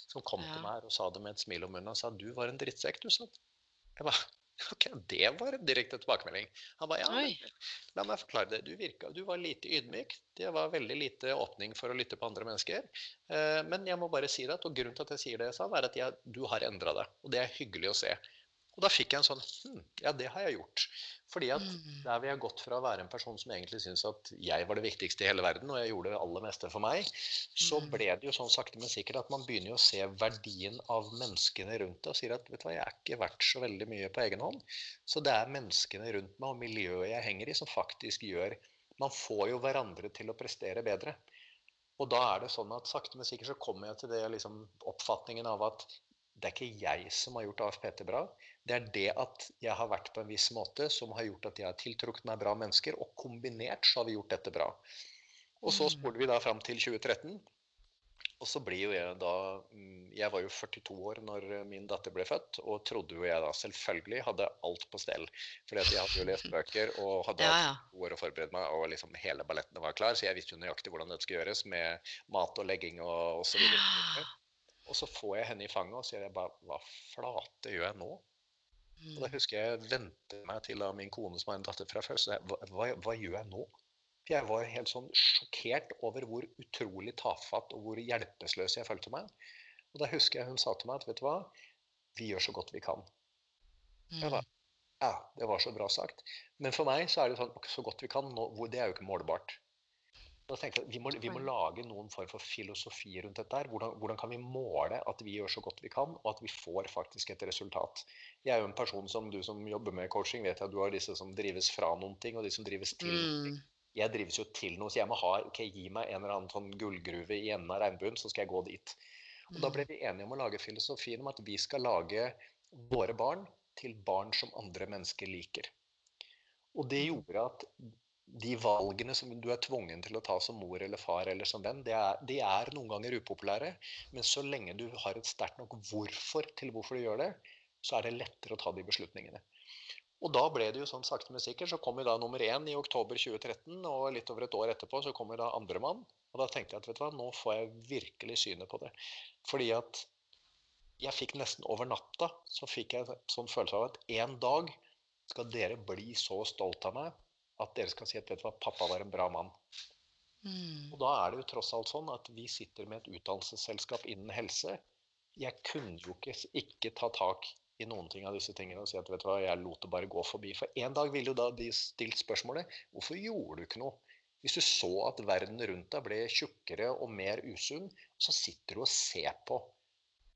Speaker 2: som kom ja. til meg og sa det med et smil om munnen og sa du var en drittsekk, du, sa. Jeg ba, Ok, Det var en direkte tilbakemelding. Han ba ja,
Speaker 1: Oi.
Speaker 2: men, la meg forklare det. Du virka, du var lite ydmyk. Det var veldig lite åpning for å lytte på andre mennesker. Eh, men jeg må bare si det, og grunnen til at jeg sier det, sa, er at jeg, du har endra deg. Og det er hyggelig å se. Og da fikk jeg en sånn hm, ja, det har jeg gjort. Fordi at
Speaker 1: Mm.
Speaker 2: der vi har gått fra å være en person som egentlig syntes at jeg var det viktigste i hele verden, og jeg gjorde det aller meste for meg, så
Speaker 1: Mm.
Speaker 2: ble det jo sånn sakte, men sikkert at man begynner jo å se verdien av menneskene rundt deg og sier at vet du hva, jeg er ikke verdt så veldig mye på egen hånd. Så det er menneskene rundt meg og miljøet jeg henger i, som faktisk gjør Man får jo hverandre til å prestere bedre. Og da er det sånn at sakte, men sikkert så kommer jeg til det liksom, oppfatningen av at det er ikke jeg som har gjort AFPT bra. Det er det at jeg har vært på en viss måte som har gjort at jeg har tiltrukket meg bra mennesker, og kombinert så har vi gjort dette bra. Og så
Speaker 1: Mm.
Speaker 2: spoler vi da fram til 2013. Og så blir jo jeg da mm, Jeg var jo 42 år når min datter ble født, og trodde jo jeg da selvfølgelig hadde alt på stell. Fordi at jeg hadde jo lest bøker og hadde
Speaker 1: Ja, ja.
Speaker 2: to år å forberede meg, og liksom hele balletten var klar, så jeg visste jo nøyaktig hvordan dette skulle gjøres, med mat og legging og osv. Og så får jeg henne i fanget og sier jeg bare Hva flate gjør jeg nå? Og da
Speaker 1: Mm.
Speaker 2: husker jeg vente meg til av min kone som har en datter fra før, så jeg, hva, hva, hva gjør jeg nå? For jeg var helt sånn sjokkert over hvor utrolig tafatt og hvor hjelpeløs jeg følte meg. Og da husker jeg hun sa til meg at vet du hva, vi gjør så godt vi kan. Jeg
Speaker 1: Mm.
Speaker 2: bare, ja, det var så bra sagt. Men for meg så er det sånn så godt vi kan, nå, det er jo ikke målbart. Da tenkte jeg, vi må, vi må lage noen form for filosofi rundt dette. her. Hvordan, hvordan kan vi måle at vi gjør så godt vi kan, og at vi får faktisk et resultat? Jeg er jo en person som du som jobber med coaching, vet jeg at du har disse som drives fra noen ting, og de som drives til noen ting.
Speaker 1: Mm.
Speaker 2: Jeg drives jo til noe, så jeg må ha ok, gi meg en eller annen sånn gullgruve i enden av regnbuen, så skal jeg gå dit. Og da ble vi enige om å lage filosofien om at vi skal lage våre barn til barn som andre mennesker liker. Og det gjorde at de valgene som du er tvungen til å ta som mor eller far eller som venn, de er, de er noen ganger upopulære. Men så lenge du har et sterkt nok hvorfor til hvorfor du gjør det, så er det lettere å ta de beslutningene. Og da ble det jo sånn sakte, men sikkert. Så kom jo da nummer én i oktober 2013, og litt over et år etterpå så kom jo da andremann. Og da tenkte jeg at vet du hva, nå får jeg virkelig synet på det. Fordi at jeg fikk nesten over natta så fikk jeg sånn følelse av at en dag skal dere bli så stolt av meg at dere skal si at du hva, pappa var en bra mann.
Speaker 1: Mm.
Speaker 2: Og da er det jo tross alt sånn at vi sitter med et utdannelsesselskap innen helse. Jeg kunne jo ikke, ikke ta tak i noen ting av disse tingene og si at vet du hva, jeg lot det bare gå forbi. For en dag ville jo da de stilt spørsmålet hvorfor gjorde du ikke noe? Hvis du så at verden rundt deg ble tjukkere og mer usunn, så sitter du og ser på.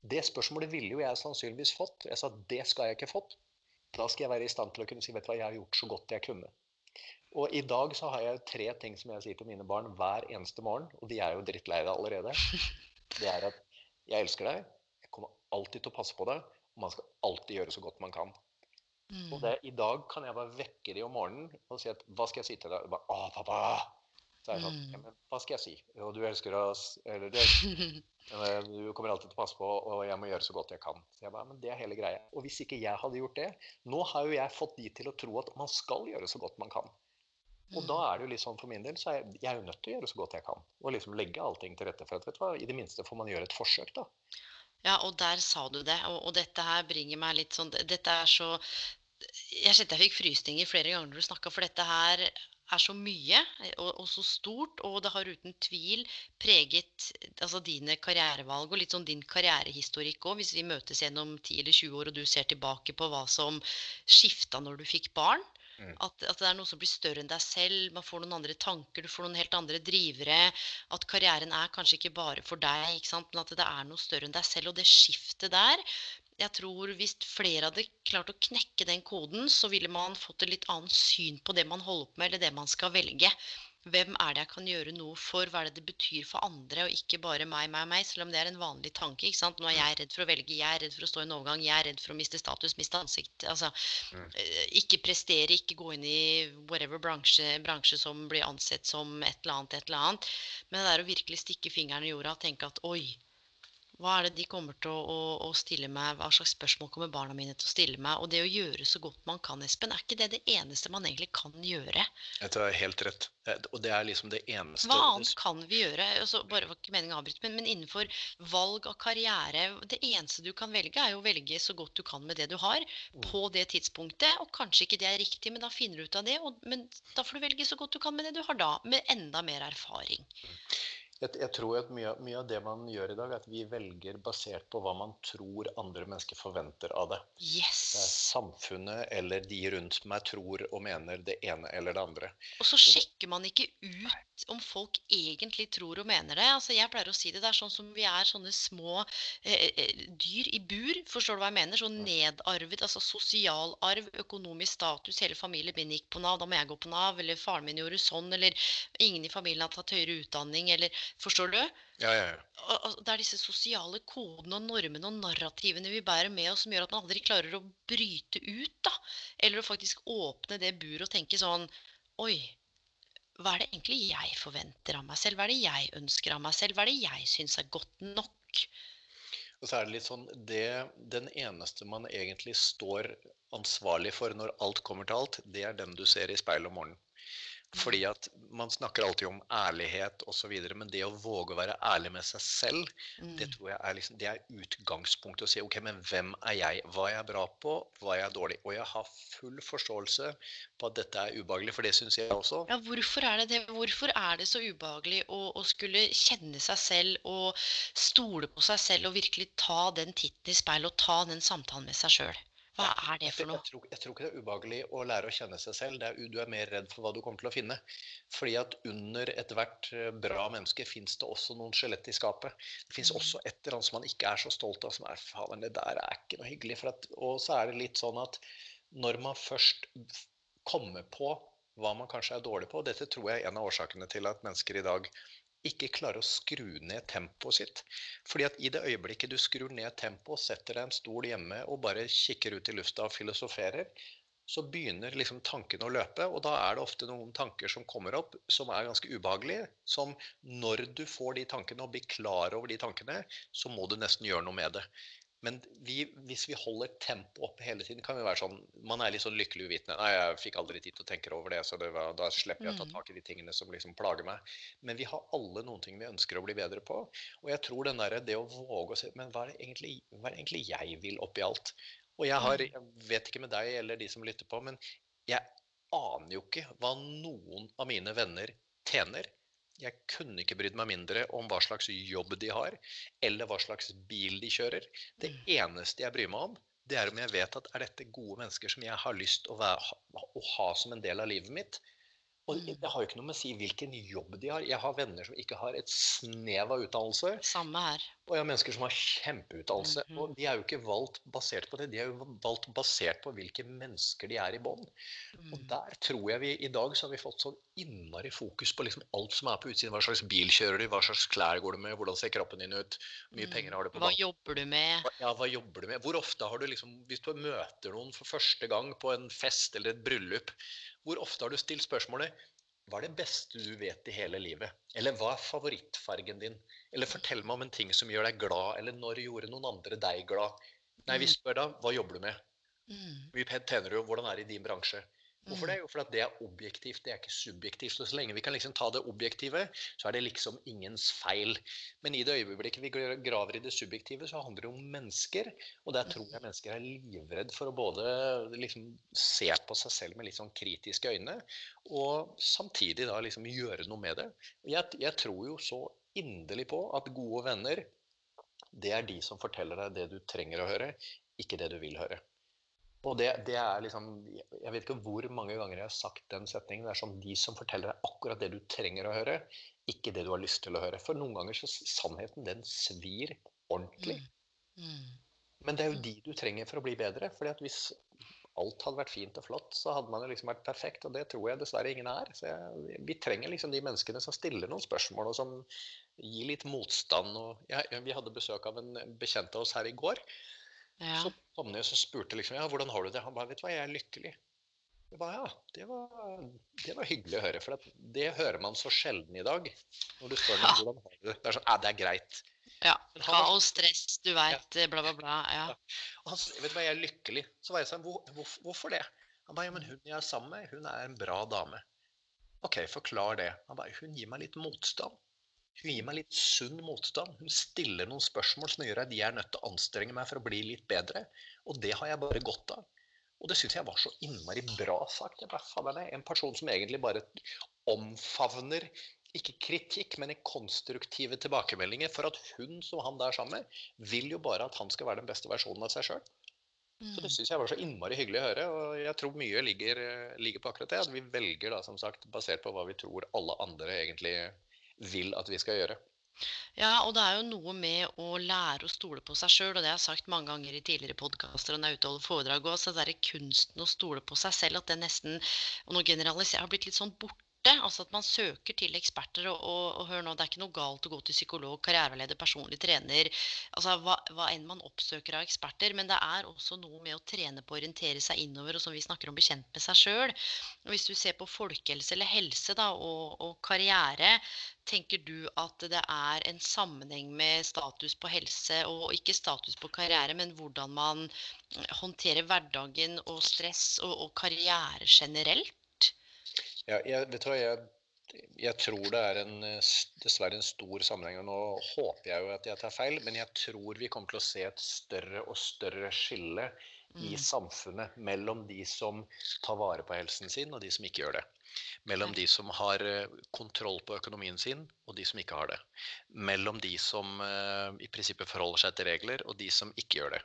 Speaker 2: Det spørsmålet ville jo jeg sannsynligvis fått. Jeg sa det skal jeg ikke fått. Da skal jeg være i stand til å kunne si vet du hva, jeg har gjort så godt jeg kunne. Og i dag så har jeg tre ting som jeg sier til mine barn hver eneste morgen, og de er jo drittlei deg allerede. Det er at jeg elsker deg, jeg kommer alltid til å passe på deg, og man skal alltid gjøre så godt man kan. Og
Speaker 1: Mm.
Speaker 2: det, i dag kan jeg bare vekke dem om morgenen og si at hva skal jeg si til deg? Og Bare, Å, pappa! Så er jeg sånn,
Speaker 1: Mm.
Speaker 2: ja, men hva skal jeg si? Jo, du elsker oss, eller du, elsker, du kommer alltid til å passe på, og jeg må gjøre så godt jeg kan. Så jeg bare, men det er hele greia. Og hvis ikke jeg hadde gjort det, nå har jo jeg fått de til å tro at man skal gjøre så godt man kan. Og da er det jo litt sånn for min del, så er jeg, jeg er jo nødt til å gjøre så godt jeg kan. Og liksom legge allting til rette for at, vet du hva, i det minste får man gjøre et forsøk, da.
Speaker 1: Ja, og der sa du det. Og, og dette her bringer meg litt sånn Dette er så Jeg kjente jeg fikk frysninger flere ganger når du snakka, for dette her er så mye og, og så stort, og det har uten tvil preget altså dine karrierevalg og litt sånn din karrierehistorikk òg, hvis vi møtes gjennom 10 eller 20 år og du ser tilbake på hva som skifta når du fikk barn.
Speaker 2: Mm.
Speaker 1: At, at det er noe som blir større enn deg selv, man får noen andre tanker, du får noen helt andre drivere. At karrieren er kanskje ikke bare for deg, men at det er noe større enn deg selv. Og det skiftet der jeg tror Hvis flere hadde klart å knekke den koden, så ville man fått et litt annet syn på det man holder på med, eller det man skal velge. Hvem er det jeg kan gjøre noe for? Hva er det det betyr for andre, og ikke bare meg, meg, meg? Selv om det er en vanlig tanke. ikke sant? Nå er jeg redd for å velge, jeg er redd for å stå i en overgang, jeg er redd for å miste status, miste ansikt. altså
Speaker 2: Mm.
Speaker 1: eh, Ikke prestere, ikke gå inn i whatever bransje, bransje som blir ansett som et eller annet, et eller annet. Men det er å virkelig stikke fingeren i jorda og tenke at oi, Hva er det de kommer til å, å, å, stille meg? Hva slags spørsmål kommer barna mine til å stille meg? Og det å gjøre så godt man kan, Espen, er ikke det det eneste man egentlig kan gjøre?
Speaker 2: Jeg tror det er helt rett. Og det er liksom det eneste
Speaker 1: Hva annet kan vi gjøre? Altså, bare var ikke meningen å avbryte, men, men, innenfor valg av karriere Det eneste du kan velge, er jo å velge så godt du kan med det du har, mm. på det tidspunktet. Og kanskje ikke det er riktig, men da finner du ut av det. Og, men da får du velge så godt du kan med det du har da, med enda mer erfaring.
Speaker 2: Jeg, jeg, tror at mye, mye, av det man gjør i dag, er at vi velger basert på hva man tror andre mennesker forventer av det.
Speaker 1: Yes.
Speaker 2: det samfunnet eller de rundt meg tror og mener det ene eller det andre.
Speaker 1: Og så sjekker man ikke ut om folk egentlig tror og mener det. Altså, jeg pleier å si det. Det er sånn som vi er sånne små eh, eh dyr i bur. Forstår du hva jeg mener? Sånn nedarvet, altså sosial arv, økonomisk status. Hele familien min gikk på Nav, da må jeg gå på Nav. Eller faren min gjorde sånn. Eller ingen i familien har tatt høyere utdanning. eller Forstår du?
Speaker 2: Ja, ja, ja.
Speaker 1: Det er disse sosiale kodene og normene og narrativene vi bærer med oss, som gjør at man aldri klarer å bryte ut. da. Eller å faktisk åpne det buret og tenke sånn Oi, hva er det egentlig jeg forventer av meg selv? Hva er det jeg ønsker av meg selv? Hva er det jeg syns er godt nok?
Speaker 2: Og så er det litt sånn det, Den eneste man egentlig står ansvarlig for når alt kommer til alt, det er den du ser i speilet om morgenen. Fordi at man snakker alltid om ærlighet osv., men det å våge å være ærlig med seg selv, mm. det tror jeg er, liksom, det er utgangspunktet. Å si ok, men hvem er jeg? Hva er jeg bra på? Hva er jeg dårlig? Og jeg har full forståelse på at dette er ubehagelig, for det syns jeg også.
Speaker 1: Ja, hvorfor er det det? Hvorfor er det så ubehagelig å, å skulle kjenne seg selv og stole på seg selv og virkelig ta den titten i speilet og ta den samtalen med seg sjøl? Hva er det for noe?
Speaker 2: Jeg tror, jeg tror, ikke det er ubehagelig å lære å kjenne seg selv. Er, du er mer redd for hva du kommer til å finne. Fordi at under ethvert eh, bra menneske fins det også noen skjelett i skapet. Det fins mm. også et eller annet som man ikke er så stolt av, som er faen, det der er ikke noe hyggelig. At, og så er det litt sånn at når man først kommer på hva man kanskje er dårlig på, og dette tror jeg er en av årsakene til at mennesker i dag ikke klarer å skru ned tempoet sitt. Fordi at i det øyeblikket du skrur ned tempoet, setter deg en stol hjemme og bare kikker ut i lufta og filosoferer, så begynner liksom tankene å løpe. Og da er det ofte noen tanker som kommer opp som er ganske ubehagelige. Som når du får de tankene og blir klar over de tankene, så må du nesten gjøre noe med det. Men vi, hvis vi holder tempoet oppe hele tiden, kan vi være sånn Man er litt sånn lykkelig uvitende. 'Nei, jeg fikk aldri tid til å tenke over det, så det var, da slipper jeg å ta mm. tak i de tingene som liksom plager meg.' Men vi har alle noen ting vi ønsker å bli bedre på. Og jeg tror den der, det å våge å se Men hva er, det egentlig, hva er det egentlig jeg vil oppi alt? Og jeg har, mm. jeg vet ikke med deg eller de som lytter på, men jeg aner jo ikke hva noen av mine venner tjener jeg kunne ikke brydd meg mindre om hva slags jobb de har, eller hva slags bil de kjører. Det mm. eneste jeg bryr meg om, det er om jeg vet at er dette gode mennesker som jeg har lyst å, å, å, ha som en del av livet mitt. Og mm. det har jo ikke noe med å si hvilken jobb de har. Jeg har venner som ikke har et snev av utdannelse.
Speaker 1: Samme her.
Speaker 2: Og jeg har mennesker som har kjempeutdannelse. Mm. Og de er jo ikke valgt basert på det, de er jo valgt basert på hvilke mennesker de er i bånn. Mm. Og der tror jeg vi i dag så har vi fått sånn innmari fokus på liksom alt som er på utsiden. Hva slags bil kjører du, hva slags klær går du med, hvordan ser kroppen din ut, hvor mye mm. penger har du på
Speaker 1: Hva jobber du med?
Speaker 2: Ja, hva jobber du med? Hvor ofte har du liksom Hvis du møter noen for første gang på en fest eller et bryllup, hvor ofte har du stilt spørsmålet hva er det beste du vet i hele livet? Eller hva er favorittfargen din? Eller fortell meg om en ting som gjør deg glad, eller når gjorde noen andre deg glad? Nei, vi mm. spør da hva jobber du med? Mm. Mye tjener du? Hvordan er det i din bransje? Hvorfor det? Jo, fordi det er objektivt, det er ikke subjektivt. Og så lenge vi kan liksom ta det objektive, så er det liksom ingens feil. Men i det øyeblikket vi graver i det subjektive, så handler det om mennesker. Og der tror jeg mennesker er livredd for å både liksom se på seg selv med litt sånn kritiske øyne, og samtidig da liksom gjøre noe med det. Jeg, jeg tror jo så inderlig på at gode venner, det er de som forteller deg det du trenger å høre, ikke det du vil høre. Og det, det, er liksom Jeg vet ikke hvor mange ganger jeg har sagt den setningen. Det er som de som forteller deg akkurat det du trenger å høre, ikke det du har lyst til å høre. For noen ganger så sannheten, den svir ordentlig. Mm. Mm. Men det er jo de du trenger for å bli bedre. fordi at hvis alt hadde vært fint og flott, så hadde man jo liksom vært perfekt. Og det tror jeg dessverre ingen er. Så jeg, vi trenger liksom de menneskene som stiller noen spørsmål, og som gir litt motstand. Og, ja, vi hadde besøk av en bekjent av oss her i går. Ja. Så kom han og spurte liksom, ja, hvordan har du det. Han bare vet du hva, jeg er lykkelig. Jeg ba, ja, det var, det var, hyggelig å høre, for det hører man så sjelden i dag. Når du spør dem hvordan har du det. Det er sånn, ja, det er greit.
Speaker 1: Ja. Kaos, stress, du veit, bla, bla, bla. Ja.
Speaker 2: Og han, sa, vet du hva, jeg er lykkelig. Så var jeg sånn, hvor, hvor, hvorfor det? Han ba, ja, men hun jeg er sammen med, hun er en bra dame. Ok, forklar det. Han ba, hun gir meg litt motstand. Hun gir meg litt sunn motstand. Hun stiller noen spørsmål som gjør at jeg er nødt til å anstrenge meg for å bli litt bedre. Og det har jeg bare godt av. Og det syns jeg var så innmari bra sagt. En person som egentlig bare omfavner ikke kritikk, men konstruktive tilbakemeldinger for at hun som han der sammen med, vil jo bare at han skal være den beste versjonen av seg sjøl. Så det
Speaker 1: Mm.
Speaker 2: syns jeg var så innmari hyggelig å høre. Og jeg tror mye ligger, ligger på akkurat det. At vi velger da, som sagt, basert på hva vi tror alle andre egentlig vil at vi skal gjøre.
Speaker 1: Ja, og det er jo noe med å lære å stole på seg sjøl, og det har jeg sagt mange ganger i tidligere podkaster og når jeg er ute og holder foredrag òg, så det derre kunsten å stole på seg selv, at det nesten, og nå generaliserer, har blitt litt sånn borte. Altså at man søker til eksperter, og, og, og hør nå, det er ikke noe galt å gå til psykolog, karriereleder, personlig trener, altså hva, hva enn man oppsøker av eksperter, men det er også noe med å trene på å orientere seg innover, og som vi snakker om, bli kjent med seg sjøl. Hvis du ser på folkehelse eller helse da, og, og karriere, Tenker du at det er en sammenheng med status på helse, og ikke status på karriere, men hvordan man håndterer hverdagen og stress og, og karriere generelt?
Speaker 2: Ja, jeg, vet du hva, jeg, jeg tror det er en, eh, dessverre en stor sammenheng. og Nå håper jeg jo at jeg tar feil, men jeg tror vi kommer til å se et større og større skille i
Speaker 1: Mm.
Speaker 2: samfunnet mellom de som tar vare på helsen sin, og de som ikke gjør det. Mellom de som har eh, kontroll på økonomien sin, og de som ikke har det. Mellom de som eh, i prinsippet forholder seg til regler, og de som ikke gjør det.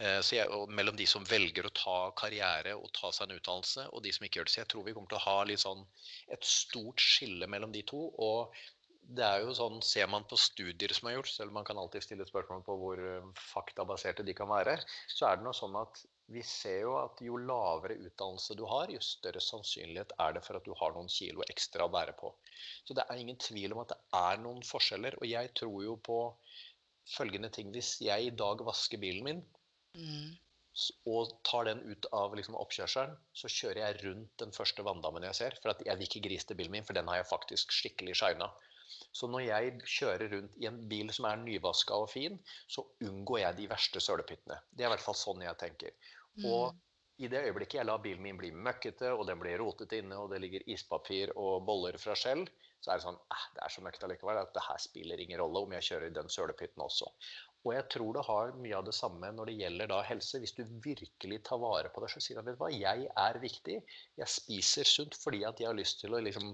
Speaker 2: Eh, så jeg, og mellom de som velger å ta karriere og ta seg en utdannelse, og de som ikke gjør det. Så jeg tror vi kommer til å ha sånn et stort skille mellom de to. og det er jo sånn, Ser man på studier som er gjort, selv om man kan alltid stille spørsmål på hvor faktabaserte de kan være, så er det noe sånn at vi ser jo at jo lavere utdannelse du har, jo større sannsynlighet er det for at du har noen kilo ekstra å bære på. Så det er ingen tvil om at det er noen forskjeller. Og jeg tror jo på følgende ting. Hvis jeg i dag vasker bilen min,
Speaker 1: Mm.
Speaker 2: og tar den ut av liksom, oppkjørselen, så kjører jeg rundt den første vanndammen jeg ser. For at jeg vil ikke grise til bilen min, for den har jeg faktisk skikkelig shina. Så når jeg kjører rundt i en bil som er nyvaska og fin, så unngår jeg de verste sølepyttene. Det er i hvert fall sånn jeg tenker. Og
Speaker 1: Mm.
Speaker 2: i det øyeblikket jeg lar bilen min bli møkkete, og den blir rotete inne, og det ligger ispapir og boller fra skjell, så er det sånn eh, Det er så møkkete likevel at det her spiller ingen rolle om jeg kjører i den sølepytten også. Og jeg tror det har mye av det samme når det gjelder da helse. Hvis du virkelig tar vare på deg, så sier du vet du hva, jeg er viktig. Jeg spiser sunt fordi at jeg har lyst til å liksom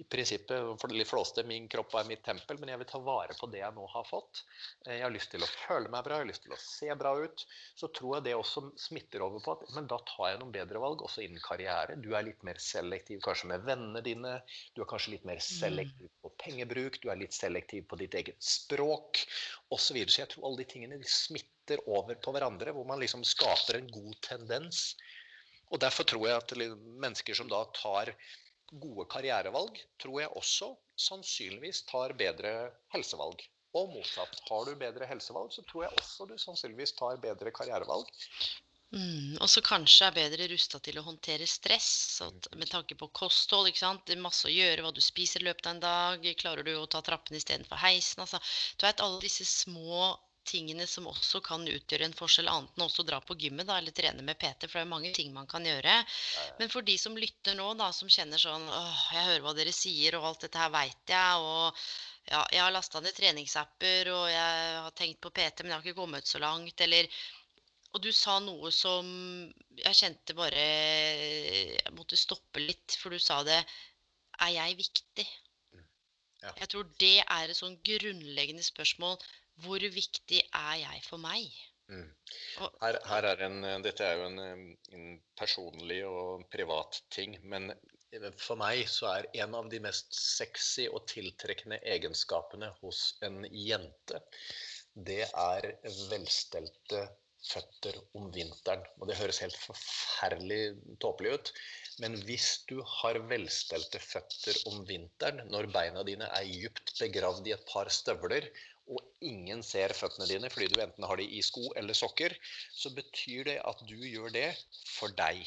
Speaker 2: I prinsippet, for det litt flåste, min kropp er mitt tempel, men jeg vil ta vare på det jeg nå har fått. Eh, Jeg har lyst til å føle meg bra, jeg har lyst til å se bra ut. Så tror jeg det også smitter over på at men da tar jeg noen bedre valg, også innen karriere. Du er litt mer selektiv kanskje med vennene dine. Du er kanskje litt mer selektiv på pengebruk. Du er litt selektiv på ditt eget språk osv. Så, videre. så jeg tror alle de tingene smitter over på hverandre, hvor man liksom skaper en god tendens. Og derfor tror jeg at mennesker som da tar gode karrierevalg, tror jeg også sannsynligvis tar bedre helsevalg. Og motsatt. Har du bedre helsevalg, så tror jeg også du sannsynligvis tar bedre karrierevalg.
Speaker 1: Mm, og så kanskje er bedre rusta til å håndtere stress, så at, med tanke på kosthold. ikke sant? Det er masse å gjøre, hva du spiser i løpet av en dag. Klarer du å ta trappene istedenfor heisen? altså, Du vet alle disse små tingene som også kan utgjøre en forskjell, annet enn også dra på gymmet da, eller trene med PT, for det er jo mange ting man kan gjøre. Men for de som lytter nå, da, som kjenner sånn åh, jeg hører hva dere sier, og alt dette her veit jeg, og ja, jeg har lasta ned treningsapper, og jeg har tenkt på PT, men jeg har ikke kommet så langt, eller og du sa noe som jeg kjente bare Jeg måtte stoppe litt, for du sa det Er jeg viktig?
Speaker 2: Ja.
Speaker 1: Jeg tror det er et sånn grunnleggende spørsmål. Hvor viktig er jeg for meg?
Speaker 2: Mm. Her, her er en, dette er jo en, en personlig og privat ting, men for meg så er en av de mest sexy og tiltrekkende egenskapene hos en jente, det er velstelte føtter om vinteren. Og det høres helt forferdelig tåpelig ut, men hvis du har velstelte føtter om vinteren, når beina dine er djupt begravd i et par støvler, og ingen ser føttene dine fordi du enten har de i sko eller sokker, så betyr det at du gjør det for deg.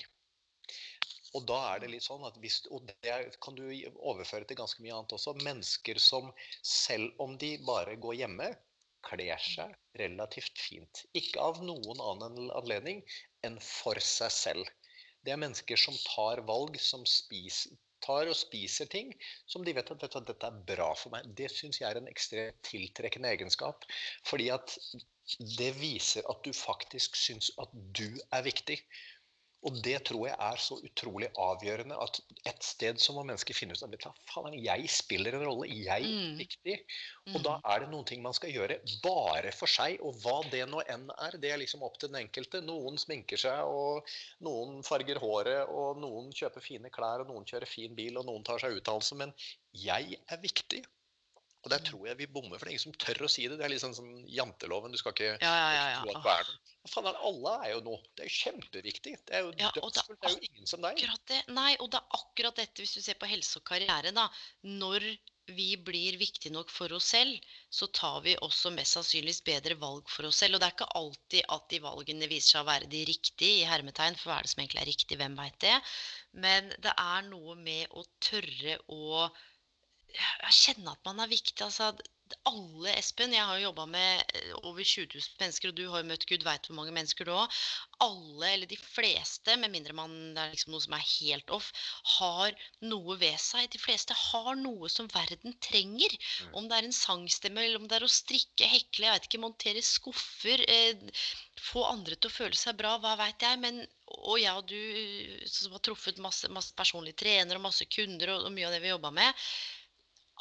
Speaker 2: Og da er det litt sånn at hvis, og det kan du overføre til ganske mye annet også. Mennesker som selv om de bare går hjemme, kler seg relativt fint. Ikke av noen annen anledning enn for seg selv. Det er mennesker som tar valg, som spiser, tar og spiser ting som de vet at dette, dette er bra for meg. Det syns jeg er en ekstremt tiltrekkende egenskap. Fordi at det viser at du faktisk syns at du er viktig. Og det tror jeg er så utrolig avgjørende at et sted så må mennesker finne ut at faen, jeg spiller en rolle, jeg er mm. viktig. Og da mm. er det noen ting man skal gjøre bare for seg. Og hva det nå enn er, det er liksom opp til den enkelte. Noen sminker seg, og noen farger håret, og noen kjøper fine klær, og noen kjører fin bil, og noen tar seg utdannelse. Men jeg er viktig. Og der tror jeg vi bommer, for det er ingen som tør å si det. Det er litt sånn som janteloven. Du skal ikke
Speaker 1: ja, ja, ja,
Speaker 2: tro at du er den. Faen, alle er jo noe. Det er jo kjempeviktig. Det er jo ja, dødsfullt. Det er jo ingen som deg.
Speaker 1: Det, nei, og det er akkurat dette, hvis du ser på helse og karriere, da. Når vi blir viktige nok for oss selv, så tar vi også mest sannsynligvis bedre valg for oss selv. Og det er ikke alltid at de valgene viser seg å være de riktige, i hermetegn, for hva er det som egentlig er riktig, hvem veit det? Men det er noe med å tørre å jeg kjenner at man er viktig. altså alle, Espen, jeg har jo jobba med eh, over 20 000 mennesker, og du har jo møtt gud veit hvor mange mennesker du òg. Alle, eller de fleste, med mindre man det er liksom noe som er helt off, har noe ved seg. De fleste har noe som verden trenger. Mm. Om det er en sangstemme, eller om det er å strikke, hekle, jeg vet ikke, montere skuffer. Eh, få andre til å føle seg bra, hva veit jeg. Men, og jeg og du som har truffet masse, masse personlige trenere og masse kunder og, og mye av det vi jobba med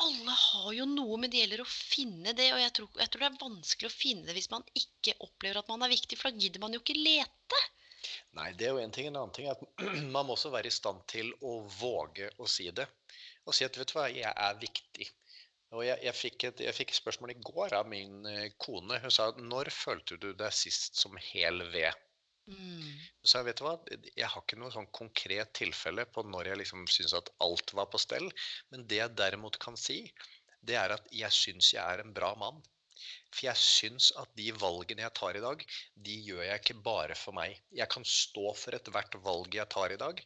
Speaker 1: alle har jo noe, men det gjelder å finne det. Og jeg tror, jeg tror, det er vanskelig å finne det hvis man ikke opplever at man er viktig, for da gidder man jo ikke lete.
Speaker 2: Nei, det er jo en ting. En annen ting er at man må også være i stand til å våge å si det. Og si at vet du hva, jeg er viktig. Og jeg, jeg, fikk et, jeg fikk spørsmål i går av min eh, kone. Hun sa når følte du deg sist som hel ved? Mm. Så vet du hva, jeg har ikke noe sånn konkret tilfelle på når jeg liksom syns at alt var på stell. Men det jeg derimot kan si, det er at jeg syns jeg er en bra mann. For jeg syns at de valgene jeg tar i dag, de gjør jeg ikke bare for meg. Jeg kan stå for ethvert valg jeg tar i dag.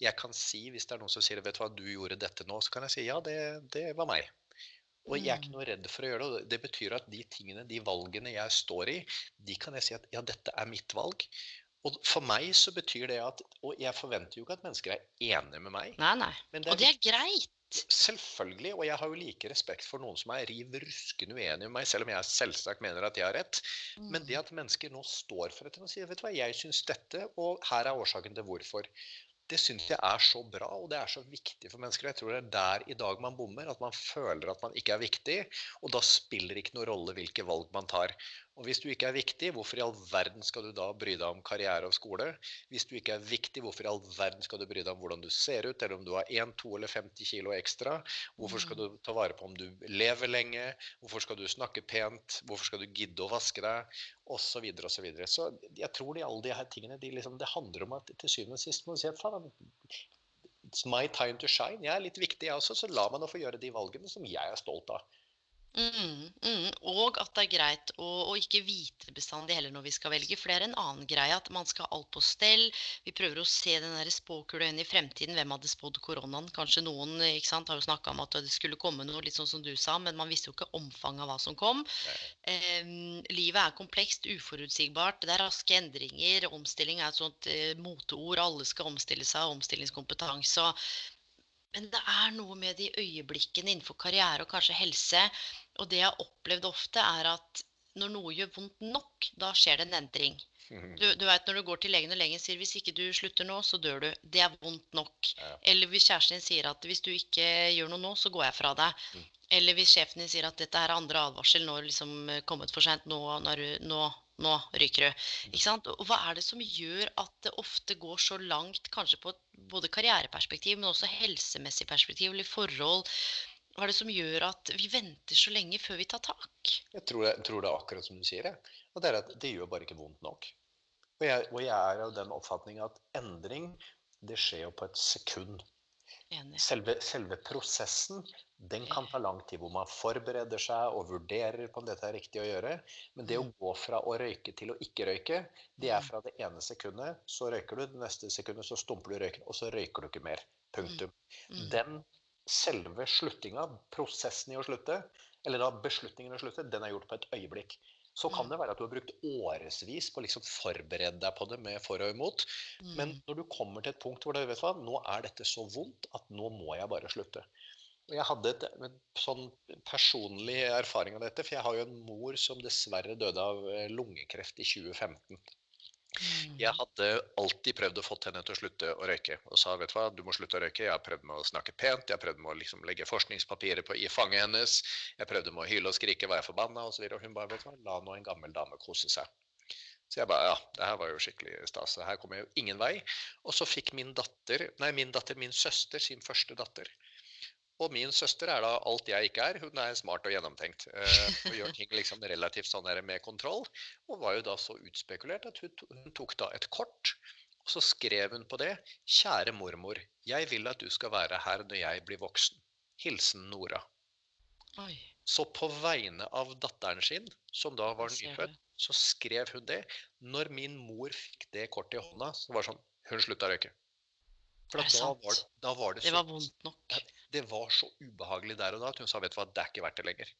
Speaker 2: Jeg kan si, hvis det er noen som sier vet du hva, du gjorde dette nå, så kan jeg si ja, det, det var meg. Og jeg er ikke mm. noe redd for å gjøre det. Det betyr at de tingene, de valgene jeg står i, de kan jeg si at ja, dette er mitt valg. Og for meg så betyr det at Og jeg forventer jo ikke at mennesker er enige med meg.
Speaker 1: Nei, nei. Det er, og det er greit.
Speaker 2: Selvfølgelig. Og jeg har jo like respekt for noen som er riv ruskende uenig med meg, selv om jeg selvsagt mener at jeg har rett. Mm. Men det at mennesker nå står for dette og sier vet du hva, jeg syns dette, og her er årsaken til hvorfor. Det syns jeg er så bra, og det er så viktig for mennesker. Jeg tror det er der i dag man bommer. At man føler at man ikke er viktig. Og da spiller det ikke noen rolle hvilke valg man tar. Og hvis du ikke er viktig, hvorfor i all verden skal du da bry deg om karriere og skole? Hvis du ikke er viktig, hvorfor i all verden skal du bry deg om hvordan du ser ut, eller om du har 1, 2 eller 50 kilo ekstra? Hvorfor skal du mm. ta vare på om du lever lenge? Hvorfor skal du snakke pent? Hvorfor skal du gidde å vaske deg? Og så videre og så videre. Så jeg tror de, alle de her tingene de liksom, det handler om at til syvende og sist må du si at faen, it's my time to shine. Jeg er litt viktig, jeg også, så la meg nå få gjøre de valgene som jeg er stolt av.
Speaker 1: Mm, mm. Og at det er greit å, å, ikke vite bestandig heller når vi skal velge. For det er en annen greie at man skal ha alt på stell. Vi prøver å se den spåkula inn i fremtiden. Hvem hadde spådd koronaen? Kanskje noen sant, har jo snakka om at det skulle komme noe, litt sånn som du sa, men man visste jo ikke omfanget av hva som kom. Eh, livet er komplekst, uforutsigbart. Det er raske endringer. Omstilling er et sånt eh, moteord. Alle skal omstille seg, omstillingskompetanse. Men det er noe med de øyeblikkene innenfor karriere og kanskje helse. Og det jeg har opplevd ofte, er at når noe gjør vondt nok, da skjer det en endring. Du, du vet, Når du går til legen og legen sier hvis ikke du slutter nå, så dør du. Det er vondt nok. Ja. Eller hvis kjæresten din sier at hvis du ikke gjør noe nå, så går jeg fra deg. Mm. Eller hvis sjefen din sier at dette er andre advarsel, nå har liksom kommet for sent, nå, nå, nå ryker du. Ikke sant? Og hva er det som gjør at det ofte går så langt, kanskje på både karriereperspektiv, men også helsemessig perspektiv eller forhold? Hva er det som gjør at vi venter så lenge før vi tar tak?
Speaker 2: Jeg tror, jeg tror det er akkurat som du sier. det. Og det er at det gjør bare ikke vondt nok. Og jeg, og jeg er av den oppfatning at endring, det skjer jo på et sekund. Selve, selve, prosessen den kan ta lang tid, hvor man forbereder seg og vurderer på om dette er riktig å gjøre. Men det å mm. gå fra å røyke til å ikke røyke, det er mm. fra det ene sekundet, så røyker du, det neste sekundet så stumper du røyken, og så røyker du ikke mer. Punktum. Mm. Den selve sluttinga, prosessen i å slutte, eller da beslutningen å slutte, den er gjort på et øyeblikk. Så kan det være at du har brukt årevis på å liksom forberede deg på det med for og imot. Men når du kommer til et punkt hvor du vet hva, nå er dette så vondt at nå må jeg bare slutte. Jeg hadde et, en sånn personlig erfaring av dette, for jeg har jo en mor som dessverre døde av eh, lungekreft i 2015.
Speaker 1: Mm.
Speaker 2: Jeg hadde alltid prøvd å få henne til å slutte å røyke. Og sa vet du hva, du må slutte å røyke. Jeg har prøvd med å snakke pent, jeg har prøvd med å liksom legge forskningspapirer på, i fanget hennes. Jeg prøvde med å hyle og skrike, var jeg forbanna osv. Og, så og hun bare vet du hva, la nå en gammel dame kose seg. Så jeg bare ja, det her var jo skikkelig stas. Her kommer jeg jo ingen vei. Og så fikk min datter, nei min datter, min søster sin første datter. Og min søster er da alt jeg ikke er. Hun er smart og gjennomtenkt. eh, og gjør ting liksom relativt sånn der med kontroll. Og var jo da så utspekulert at hun, tok da et kort, og så skrev hun på det Kjære mormor, jeg vil at du skal være her når jeg blir voksen. Hilsen Nora.
Speaker 1: Oi.
Speaker 2: Så på vegne av datteren sin, som da var nyfødt, så skrev hun det. Når min mor fikk det kortet i hånda, så var det sånn Hun slutta å røyke. For da var, da var det
Speaker 1: Det var vondt nok.
Speaker 2: Det var så ubehagelig der og da at hun sa vet du hva, det er ikke verdt det lenger.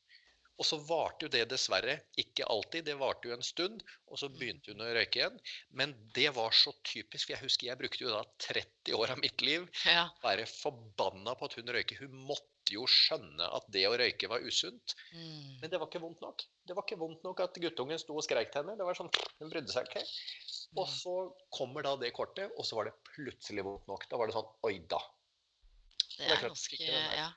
Speaker 2: Og så varte jo det dessverre ikke alltid, det varte jo en stund. Og så begynte hun å røyke igjen. Men det var så typisk. for Jeg husker jeg brukte jo da 30 år av mitt liv
Speaker 1: Ja.
Speaker 2: være forbanna på at hun røyker. Hun måtte jo skjønne at det å røyke var usunt.
Speaker 1: Mm.
Speaker 2: Men det var ikke vondt nok. Det var ikke vondt nok at guttungen sto og skreik til henne. Det var sånn, Hun brydde seg ikke. Og
Speaker 1: Mm.
Speaker 2: så kommer da det kortet, og så var det plutselig vondt nok. Da var det sånn Oi da.
Speaker 1: Det
Speaker 2: er
Speaker 1: ganske. Ja.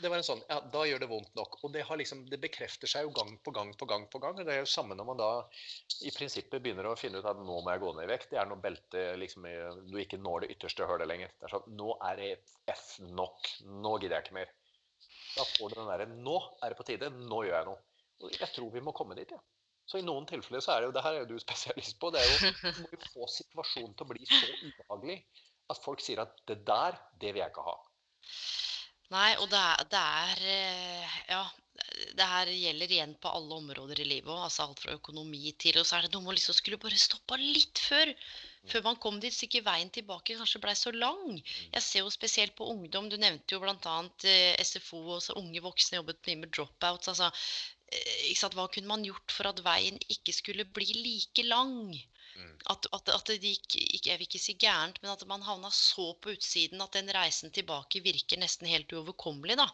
Speaker 2: Det var en sånn, ja, Da gjør det vondt nok. Og det, har liksom, det bekrefter seg jo gang på gang på gang. på gang. og Det er jo samme når man da i prinsippet begynner å finne ut at nå må jeg gå ned i vekt. Det er når beltet liksom, du ikke når det ytterste hølet lenger. Det er sånn, Nå er det F nok. Nå gidder jeg ikke mer. Da får du den derre Nå er det på tide. Nå gjør jeg noe. Og jeg tror vi må komme dit, ja. Så i noen tilfeller så er det jo Det her er jo du spesialist på. Det er jo Du må jo få situasjonen til å bli så ubehagelig at folk sier at det der, det vil jeg ikke ha.
Speaker 1: Nei, og det er, det er eh, Ja, det her gjelder igjen på alle områder i livet òg. Altså alt fra økonomi til Og så er det noe med å liksom skulle bare stoppa litt før. Før man kom dit, så ikke veien tilbake kanskje blei så lang. Jeg ser jo spesielt på ungdom. Du nevnte jo bl.a. Eh, SFO og så unge voksne jobbet mye med dropouts. Altså, eh, ikke sant? Hva kunne man gjort for at veien ikke skulle bli like lang?
Speaker 2: Mm.
Speaker 1: At, at, at det gikk, ikke, jeg vil ikke si gærent, men at man havna så på utsiden at den reisen tilbake virker nesten helt uoverkommelig, da.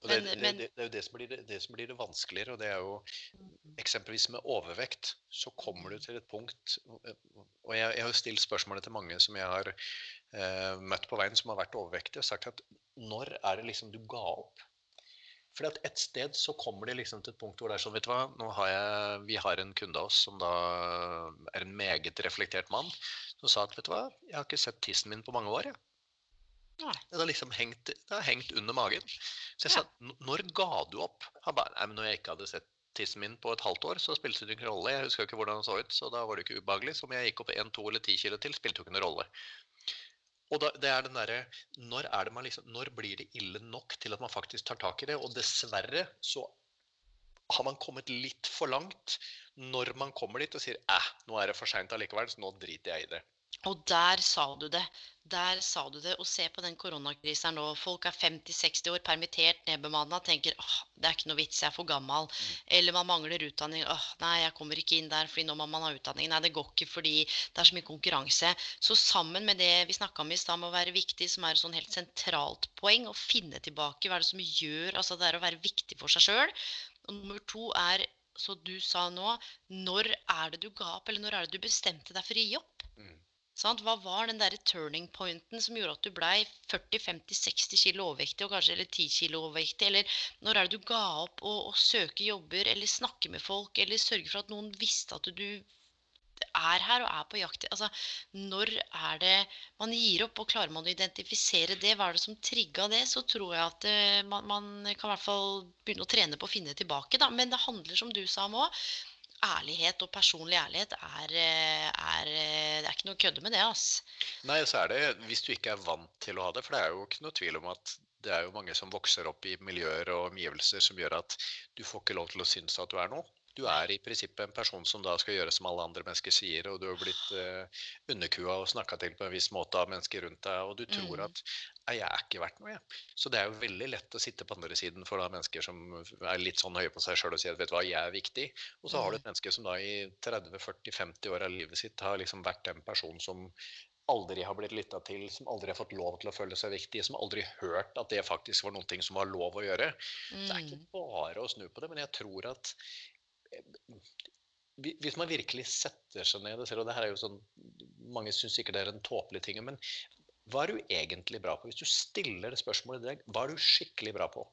Speaker 2: Det,
Speaker 1: Men-
Speaker 2: det,
Speaker 1: men-
Speaker 2: det, det er jo det som, blir det, det som blir det vanskeligere. og det er jo Eksempelvis med overvekt, så kommer du til et punkt Og jeg, jeg har jo stilt spørsmålet til mange som jeg har eh, møtt på veien som har vært overvektige, og sagt at når er det liksom du ga opp? For at et sted så kommer de liksom til et punkt hvor det er sånn, vet du hva, nå har jeg, vi har en kunde av oss som da er en meget reflektert mann, som sa at vet du hva, jeg har ikke sett tissen min på mange år. jeg. Det har liksom hengt, det har hengt under magen. Så jeg sa, "N- når ga du opp? Han bare, nei, men når jeg ikke hadde sett tissen min på et halvt år, så spilte det ingen rolle. Jeg husker ikke hvordan den så ut, så da var det ikke ubehagelig. Så om jeg gikk opp 1, 2 eller 10 kilo til, spilte jo ikke noen rolle. Og da, det er den derre, når liksom, når blir det ille nok til at man faktisk tar tak i det? Og dessverre så har man kommet litt for langt når man kommer dit og sier, æh, nå er det for sent allikevel, så nå driter jeg i det.
Speaker 1: Og der sa du det. Der sa du det. Og se på den koronakrisen nå. Folk er 50-60 år, permittert, nedbemanna, tenker åh, det er ikke noe vits, jeg er for gammel. Eller man mangler utdanning. åh, nei, jeg kommer ikke inn der fordi nå må man ha utdanning. Nei, det går ikke fordi det er så mye konkurranse. Så sammen med det vi snakka om i stad, må være viktig, som er et sånn helt sentralt poeng, å finne tilbake hva er det som gjør Altså det er å være viktig for seg sjøl. Og nummer to er, så du sa nå, når er det du ga opp, eller når er det du bestemte deg for å gi opp?
Speaker 2: Mm.
Speaker 1: Sant? Hva var den der turning pointen som gjorde at du blei 40-50-60 kilo overvektig, og kanskje eller 10 kilo overvektig? Eller når er det du ga opp å, å søke jobber, eller snakke med folk, eller sørge for at noen visste at du er her og er på jakt? Altså, når er det man gir opp, og klarer man å identifisere det? Hva er det som trigga det? Så tror jeg at eh, man, man kan i hvert fall begynne å trene på å finne tilbake, da. Men det handler, som du sa om òg, ærlighet og personlig ærlighet er, eh, er eh, Det er ikke noe å kødde med det, ass.
Speaker 2: Nei, så er det, hvis du ikke er vant til å ha det, for det er jo ikke noe tvil om at det er jo mange som vokser opp i miljøer og omgivelser som gjør at du får ikke lov til å synes at du er noe. Du er i prinsippet en person som da skal gjøre som alle andre mennesker sier, og du har blitt eh, underkua og snakka til på en viss måte av mennesker rundt deg, og du tror
Speaker 1: Mm.
Speaker 2: at «Nei, jeg er ikke verdt noe, jeg. Så det er jo veldig lett å sitte på andre siden for da mennesker som er litt sånn høye på seg sjøl og sier at vet du hva, jeg er viktig. Og så har du
Speaker 1: Mm.
Speaker 2: et menneske som da i 30-40-50 år av livet sitt har liksom vært den personen som aldri har blitt lytta til, som aldri har fått lov til å føle seg viktig, som aldri hørt at det faktisk var noe som var lov å gjøre. Så det er ikke
Speaker 1: Mm.
Speaker 2: bare å snu på det, men jeg tror at hvis man virkelig setter seg ned og ser, og det her er jo sånn, mange syns sikkert det er en tåpelig ting, men hva er du egentlig bra på? Hvis du stiller det spørsmålet i deg, hva er du skikkelig bra på?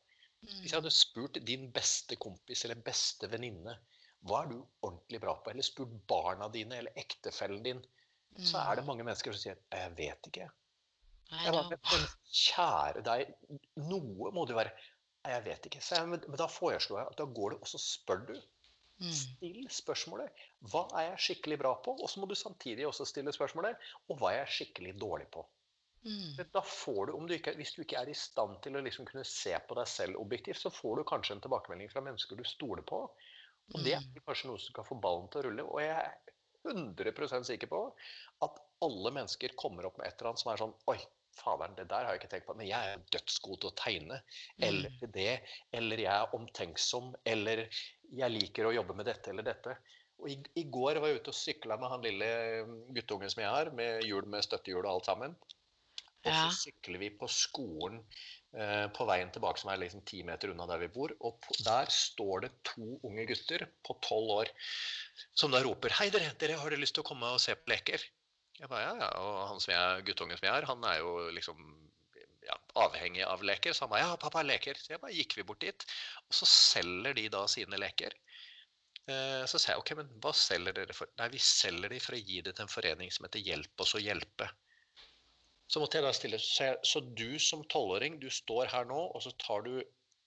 Speaker 2: Hvis jeg
Speaker 1: Mm.
Speaker 2: hadde spurt din beste kompis eller beste venninne, hva er du ordentlig bra på? Eller spurt barna dine eller ektefellen din, så er det mange mennesker som sier jeg vet ikke. Jeg bare, men, kjære deg, noe må du være. Jeg vet ikke. Så jeg, men da foreslår jeg at da går du og så spør du.
Speaker 1: Mm.
Speaker 2: Still spørsmålet hva er jeg skikkelig bra på? Og så må du samtidig også stille spørsmålet og hva er jeg skikkelig dårlig på?
Speaker 1: Mm.
Speaker 2: Da får du, om du ikke, Hvis du ikke er i stand til å liksom kunne se på deg selv objektivt, så får du kanskje en tilbakemelding fra mennesker du stoler på. Og det
Speaker 1: Mm.
Speaker 2: er kanskje noe som skal få ballen til å rulle. Og jeg er 100% sikker på at alle mennesker kommer opp med et eller annet som er sånn Oi, faderen, det der har jeg ikke tenkt på. Men jeg er dødsgod til å tegne. Eller
Speaker 1: Mm.
Speaker 2: det. Eller jeg er omtenksom. Eller jeg liker å jobbe med dette eller dette. Og i, I går var jeg ute og sykla med han lille guttungen som jeg har, med hjul med støttehjul og alt sammen. Og så sykler vi på skolen eh, på veien tilbake, som er liksom ti meter unna der vi bor. Og på, der står det to unge gutter på tolv år som da roper Hei, dere, dere har dere lyst til å komme og se på leker? Jeg bare, ja, ja. Og han som jeg, guttungen som jeg er, han er jo liksom ja, avhengig av leker. Så han ba ja, pappa, leker. Så jeg bare gikk vi bort dit. Og så selger de da sine leker. Eh, Så sa jeg ok, men hva selger dere for? Nei, vi selger de for å gi det til en forening som heter Hjelp oss å hjelpe. Så måtte jeg da stille Så, så du som tolvåring, du står her nå, og så tar du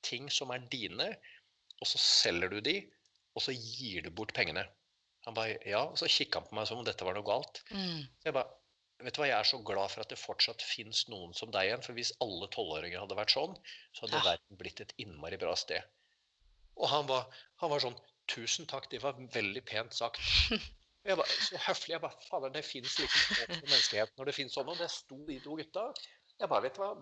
Speaker 2: ting som er dine, og så selger du de, og så gir du bort pengene. Han ba ja, og så kikka han på meg som om dette var noe galt.
Speaker 1: Mm.
Speaker 2: Så jeg ba Vet du hva, jeg er så glad for at det fortsatt fins noen som deg igjen. For hvis alle tolvåringer hadde vært sånn, så hadde
Speaker 1: Ja.
Speaker 2: verden blitt et innmari bra sted. Og han var, han var sånn Tusen takk, det var veldig pent sagt. Jeg var så høflig. Jeg bare Fader, det fins liksom menneskeheten når det fins sånn. Og det sto de to gutta. Jeg bare, vet du hva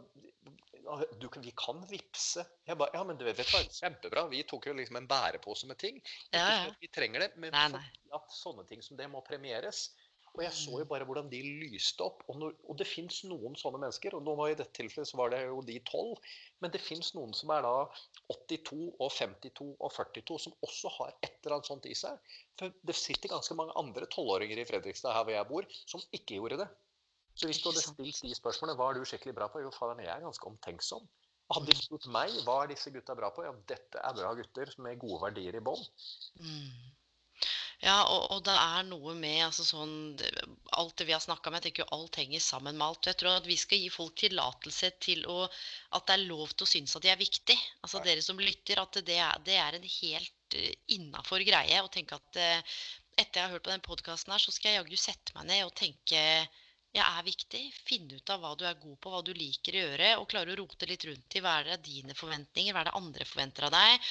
Speaker 2: du, Vi kan vippse. Jeg bare, ja, men du vet hva, kjempebra. Vi tok jo liksom en bærepose med ting. Ikke
Speaker 1: Ja, ja.
Speaker 2: vi trenger det, men
Speaker 1: Nei, nei.
Speaker 2: at sånne ting som det må premieres. Og jeg så jo bare hvordan de lyste opp. Og, når, og det fins noen sånne mennesker. Og nå var i dette tilfellet så var det jo de tolv. Men det fins noen som er da 82 og 52 og 42, som også har et eller annet sånt i seg. For det sitter ganske mange andre tolvåringer i Fredrikstad, her hvor jeg bor, som ikke gjorde det. Så hvis du hadde stilt de spørsmålene, hva er du skikkelig bra på? Jo, fader, jeg er ganske omtenksom. Hadde de spurt meg hva er disse gutta bra på, ja, dette er bra gutter med gode verdier i bånn.
Speaker 1: Mm. Ja, og, og det er noe med altså sånn Alt det vi har snakka om, jeg tenker jo alt henger sammen med alt. Jeg tror at vi skal gi folk tillatelse til å At det er lov til å synes at de er viktig. Altså
Speaker 2: Nei.
Speaker 1: dere som lytter, at det er, det er en helt uh, innafor greie å tenke at eh, etter jeg har hørt på den podkasten her, så skal jeg jaggu sette meg ned og tenke jeg er viktig. Finne ut av hva du er god på, hva du liker å gjøre, og klare å rote litt rundt i hva er det dine forventninger, hva er det andre forventer av deg.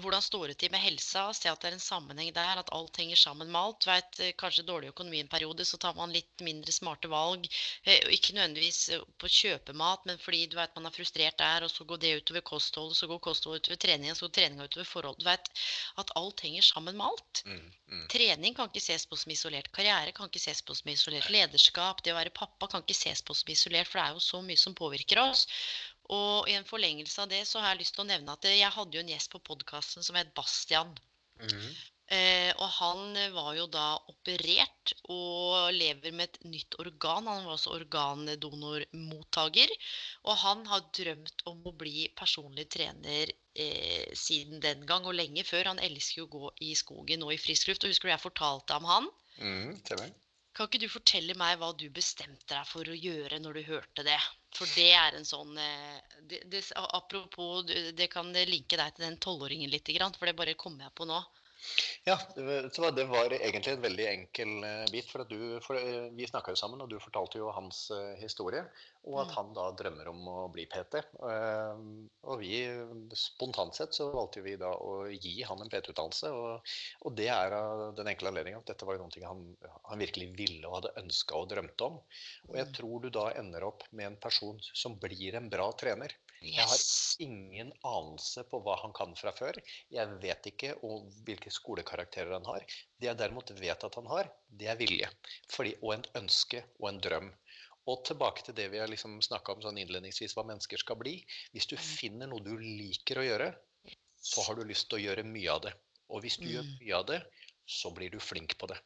Speaker 1: Hvordan står det til med helsa? Se at det er en sammenheng der, at alt henger sammen med alt. Vet, eh, kanskje dårlig økonomi en periode, så tar man litt mindre smarte valg. Eh, Ikke nødvendigvis eh, på kjøpemat, men fordi du vet, man er frustrert der, og så går det utover kostholdet, så går kostholdet utover treningen, så går treninga utover forhold. Du vet at alt henger sammen med alt.
Speaker 2: Mm, mm.
Speaker 1: Trening kan ikke ses på som isolert. Karriere kan ikke ses på som isolert. Lederskap, det å være pappa kan ikke ses på som isolert, for det er jo så mye som påvirker oss. Og i en forlengelse av det så har jeg lyst til å nevne at jeg hadde jo en gjest på podkasten som het Bastian.
Speaker 2: Mm.
Speaker 1: Eh, og han var jo da operert og lever med et nytt organ. Han var også organdonormottaker. Og han har drømt om å bli personlig trener eh, siden den gang, og lenge før. Han elsker jo å gå i skogen og i frisk luft. Og husker du jeg fortalte om han?
Speaker 2: Mm, stemmer.
Speaker 1: Kan ikke du fortelle meg hva du bestemte deg for å gjøre når du hørte det? For det er en sånn eh, det, det, Apropos, det kan linke deg til den tolvåringen litt, for det bare kommer jeg på nå.
Speaker 2: Ja, det var egentlig en veldig enkel eh, bit. For, du, for eh, vi snakka jo sammen, og du fortalte jo hans eh, historie. Og at mm. han da drømmer om å bli PT. Og vi, spontant sett, så valgte vi da å gi han en PT-utdannelse. Og, og, det er av den enkle anledningen at dette var jo noe han, han virkelig ville og hadde ønska og drømte om. Og jeg mm. tror du da ender opp med en person som blir en bra trener. Jeg har ingen anelse på hva han kan fra før. Jeg vet ikke hvilke skolekarakterer han har. Det jeg derimot vet at han har, det er vilje. Fordi, og en ønske og en drøm. Og tilbake til det vi har liksom snakka om sånn innledningsvis, hva mennesker skal bli. Hvis du mm. finner noe du liker å gjøre, så har du lyst til å gjøre mye av det. Og hvis du mm. gjør mye av det, så blir du flink på det.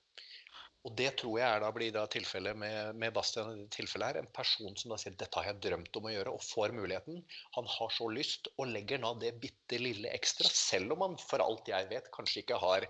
Speaker 2: Og det tror jeg er da blir da tilfellet med, med Bastian. tilfellet her, En person som da sier dette har jeg drømt om å gjøre, og får muligheten. Han har så lyst, og legger nå det bitte lille ekstra, selv om han for alt jeg vet kanskje ikke har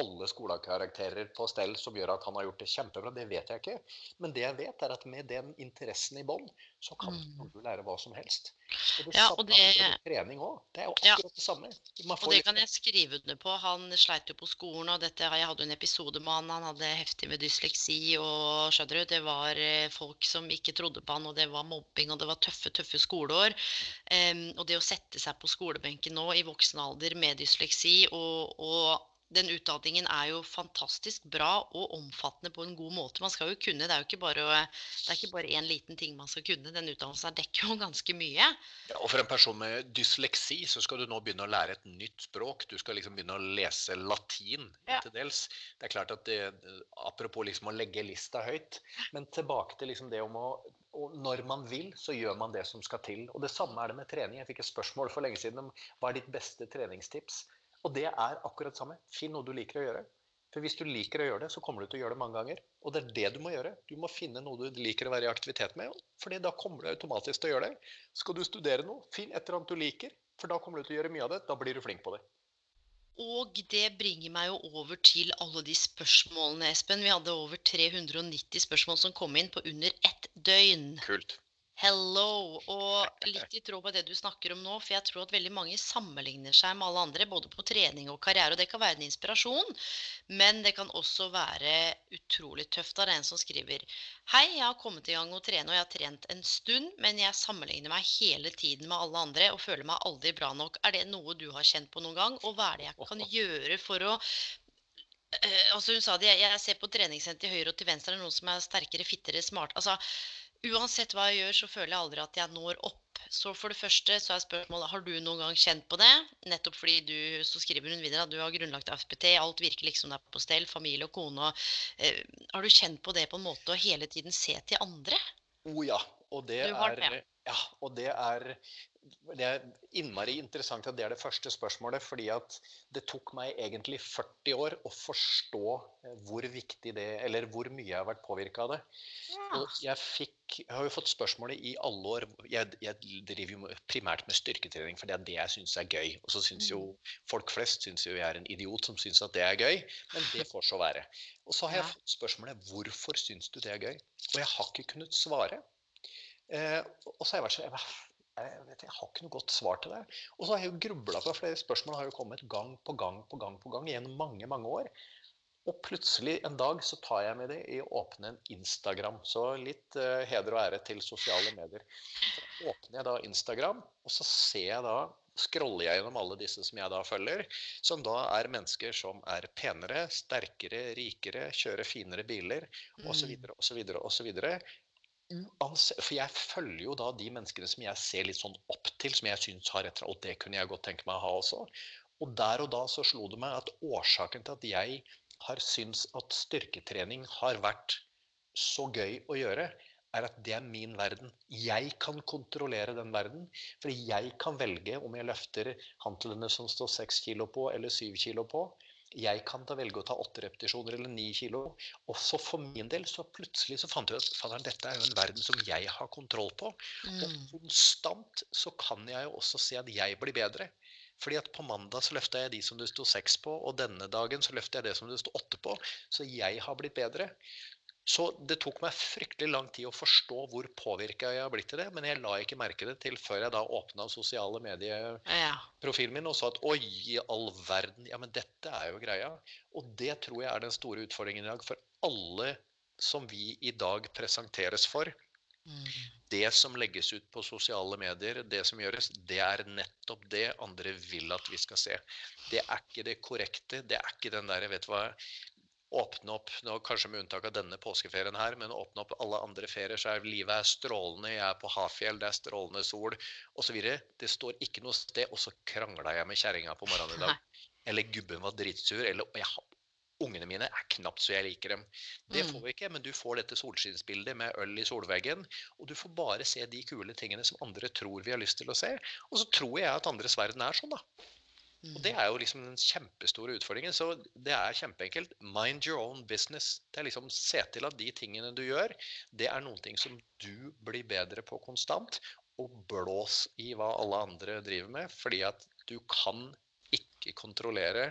Speaker 2: alle skolekarakterer på stell som gjør at han har gjort det kjempebra. Det vet jeg ikke. Men det jeg vet, er at med den interessen i bånn, så kan mm. du lære hva som helst. Og det ja, og det... trening òg. Det er jo akkurat ja. det samme.
Speaker 1: og det kan jeg skrive under på. Han sleit jo på skolen, og dette, jeg hadde en episode med han. Han hadde heftig med dysleksi, og skjønner du, det var eh, folk som ikke trodde på han, og det var mobbing, og det var tøffe, tøffe skoleår. Um, og det å sette seg på skolebenken nå i voksen alder med dysleksi og, og den utdanningen er jo fantastisk bra og omfattende på en god måte. Man skal jo kunne, Det er jo ikke bare, det ikke bare én liten ting man skal kunne. Den utdannelsen dekker jo ganske mye.
Speaker 2: Ja, og For en person med dysleksi så skal du nå begynne å lære et nytt språk. Du skal liksom begynne å lese latin ja. til dels. Det er klart at det, Apropos liksom å legge lista høyt. Men tilbake til liksom det om å og når man vil, så gjør man det som skal til. Og Det samme er det med trening. Jeg fikk et spørsmål for lenge siden om hva er ditt beste treningstips. Og det er akkurat samme. Finn noe du liker å gjøre. For hvis du liker å gjøre det, så kommer du til å gjøre det mange ganger. Og det er det du må gjøre. Du må finne noe du liker å være i aktivitet med. For da kommer du automatisk til å gjøre det. Skal du studere noe, finn et eller annet du liker. For da kommer du til å gjøre mye av det. Da blir du flink på det.
Speaker 1: Og det bringer meg jo over til alle de spørsmålene, Espen. Vi hadde over 390 spørsmål som kom inn på under ett døgn.
Speaker 2: Kult.
Speaker 1: Hello! Og litt i tråd med det du snakker om nå, for jeg tror at veldig mange sammenligner seg med alle andre, både på trening og karriere. Og det kan være en inspirasjon, men det kan også være utrolig tøft. av det en som skriver Hei, jeg har kommet i gang å trene, og jeg har trent en stund, men jeg sammenligner meg hele tiden med alle andre og føler meg aldri bra nok. Er det noe du har kjent på noen gang? Og hva er det jeg kan gjøre for å uh, altså Hun sa det, jeg, jeg ser på treningssenter til høyre og til venstre, er det noen som er sterkere, fittere, smart altså uansett hva jeg gjør, så føler jeg aldri at jeg når opp. Så for det første så er spørsmålet har du noen gang kjent på det? Nettopp fordi du, så skriver hun videre at du har grunnlagt FPT, alt virker liksom der på stell, familie og kone. Eh, har du kjent på det på en måte å hele tiden se til andre?
Speaker 2: Å oh, ja. Og det, er, ja, og det er det er innmari interessant at det er det første spørsmålet. fordi at det tok meg egentlig 40 år å forstå eh, hvor viktig det Eller hvor mye jeg har vært påvirka av det. Og jeg, fikk, jeg har jo fått spørsmålet i alle år Jeg, jeg driver jo primært med styrketrening, for det er det jeg syns er gøy. Og så syns jo mm. folk flest synes jo jeg er en idiot som syns at det er gøy. Men det får så være. Og så har jeg fått spørsmålet hvorfor syns du det er gøy? Og jeg har ikke kunnet svare. Eh, og så har jeg vært så jeg, vet, jeg har ikke noe godt svar til det. Og så har jeg jo grubla på flere spørsmål har jo kommet gang på gang på gang på gang gjennom mange mange år. Og plutselig en dag så tar jeg med det i å åpne en Instagram. Så litt eh, heder og ære til sosiale medier. Så åpner jeg da Instagram, og så ser jeg da scroller jeg gjennom alle disse som jeg da følger, som da er mennesker som er penere, sterkere, rikere, kjører finere biler osv. osv. osv uansett For jeg følger jo da de menneskene som jeg ser litt sånn opp til, som jeg syns har etter Og det kunne jeg godt tenke meg å ha også. Og der og da så slo det meg at årsaken til at jeg har syntes at styrketrening har vært så gøy å gjøre, er at det er min verden. Jeg kan kontrollere den verden. Fordi jeg kan velge om jeg løfter hantlene som står seks kilo på, eller syv kilo på jeg kan da velge å ta åtte repetisjoner eller ni kilo. Og så for min del så plutselig så fant jeg ut at dette er jo en verden som jeg har kontroll på. Mm. Og konstant så kan jeg jo også se at jeg blir bedre. Fordi at på mandag så løfta jeg de som det sto seks på, og denne dagen så løfter jeg det som det sto åtte på. Så jeg har blitt bedre. Så det tok meg fryktelig lang tid å forstå hvor påvirka jeg har blitt til det, men jeg la ikke merke det til før jeg da åpna sosiale medieprofilen min og sa at oi, i all verden, ja, men dette er jo greia. Og det tror jeg er den store utfordringen i dag for alle som vi i dag presenteres for. Mm. Det som legges ut på sosiale medier, det som gjøres, det er nettopp det andre vil at vi skal se. Det er ikke det korrekte. Det er ikke den der, vet du hva Åpne opp, nå kanskje med unntak av denne påskeferien her, men åpne opp alle andre ferier, så er livet er strålende. Jeg er på Hafjell, det er strålende sol osv. Det står ikke noe sted. Og så krangla jeg med kjerringa på morgenen i dag. Eller gubben var dritsur. Eller jeg Ungene mine er knapt så jeg liker dem. Det får mm. vi ikke, men du får dette solskinnsbildet med øl i solveggen. Og du får bare se de kule tingene som andre tror vi har lyst til å se. Og så tror jeg at andres verden er sånn, da. Og det mm. er jo liksom den kjempestore utfordringen. Så det er kjempeenkelt. Mind your own business. Det er liksom Se til at de tingene du gjør, det er noen ting som du blir bedre på konstant. Og blås i hva alle andre driver med. Fordi at du kan ikke kontrollere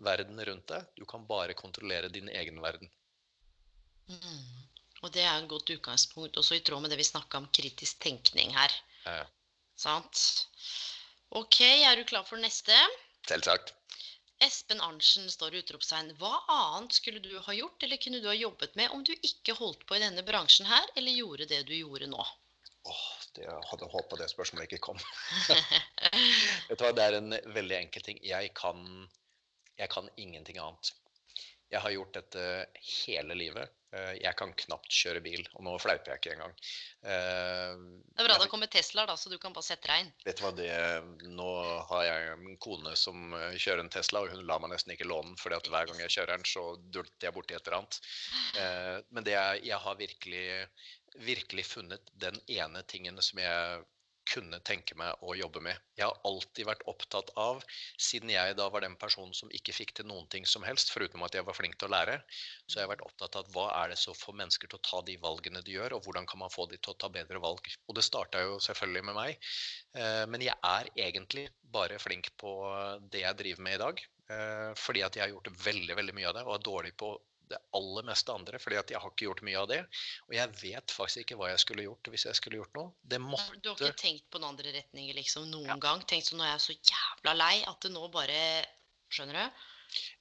Speaker 2: verden rundt deg. Du kan bare kontrollere din egen verden.
Speaker 1: Mm. Og det er et godt utgangspunkt, også i tråd med det vi snakka om kritisk tenkning her. Ja. Sant? Ok, er du klar for neste?
Speaker 2: Selvsagt.
Speaker 1: Espen Arntzen står utropstegn. Hva annet skulle du ha gjort, eller kunne du ha jobbet med om du ikke holdt på i denne bransjen her, eller gjorde det du gjorde nå?
Speaker 2: Åh, jeg hadde håpa det spørsmålet ikke kom. Vet du hva, Det er en veldig enkel ting. Jeg kan, jeg kan ingenting annet. Jeg har gjort dette hele livet. Eh, jeg kan knapt kjøre bil, og nå fleiper jeg ikke engang.
Speaker 1: Eh, det er bra det har kommet Teslaer, da, så du kan bare sette deg inn.
Speaker 2: Vet du hva, det, Nå har jeg en kone som eh, kjører en Tesla, og hun lar meg nesten ikke låne den, for hver gang jeg kjører den, så dulter jeg borti et eller annet. Men det jeg har virkelig virkelig funnet den ene tingen som jeg kunne tenke meg å jobbe med. Jeg har alltid vært opptatt av, siden jeg da var den personen som ikke fikk til noen ting som helst, foruten at jeg var flink til å lære, så jeg har vært opptatt av hva er det som får mennesker til å ta de valgene de gjør, og hvordan kan man få de til å ta bedre valg. Og det starta jo selvfølgelig med meg, eh, men jeg er egentlig bare flink på det jeg driver med i dag. Eh, fordi at jeg har gjort veldig veldig mye av det og er dårlig på det aller meste andre, fordi at jeg har ikke gjort mye av det. Og jeg vet faktisk ikke hva jeg skulle gjort hvis jeg skulle gjort noe. Det måtte...
Speaker 1: Du har ikke tenkt på den andre retningen liksom noen ja. gang? Tenkt sånn nå er jeg så jævla lei at det nå bare Skjønner du?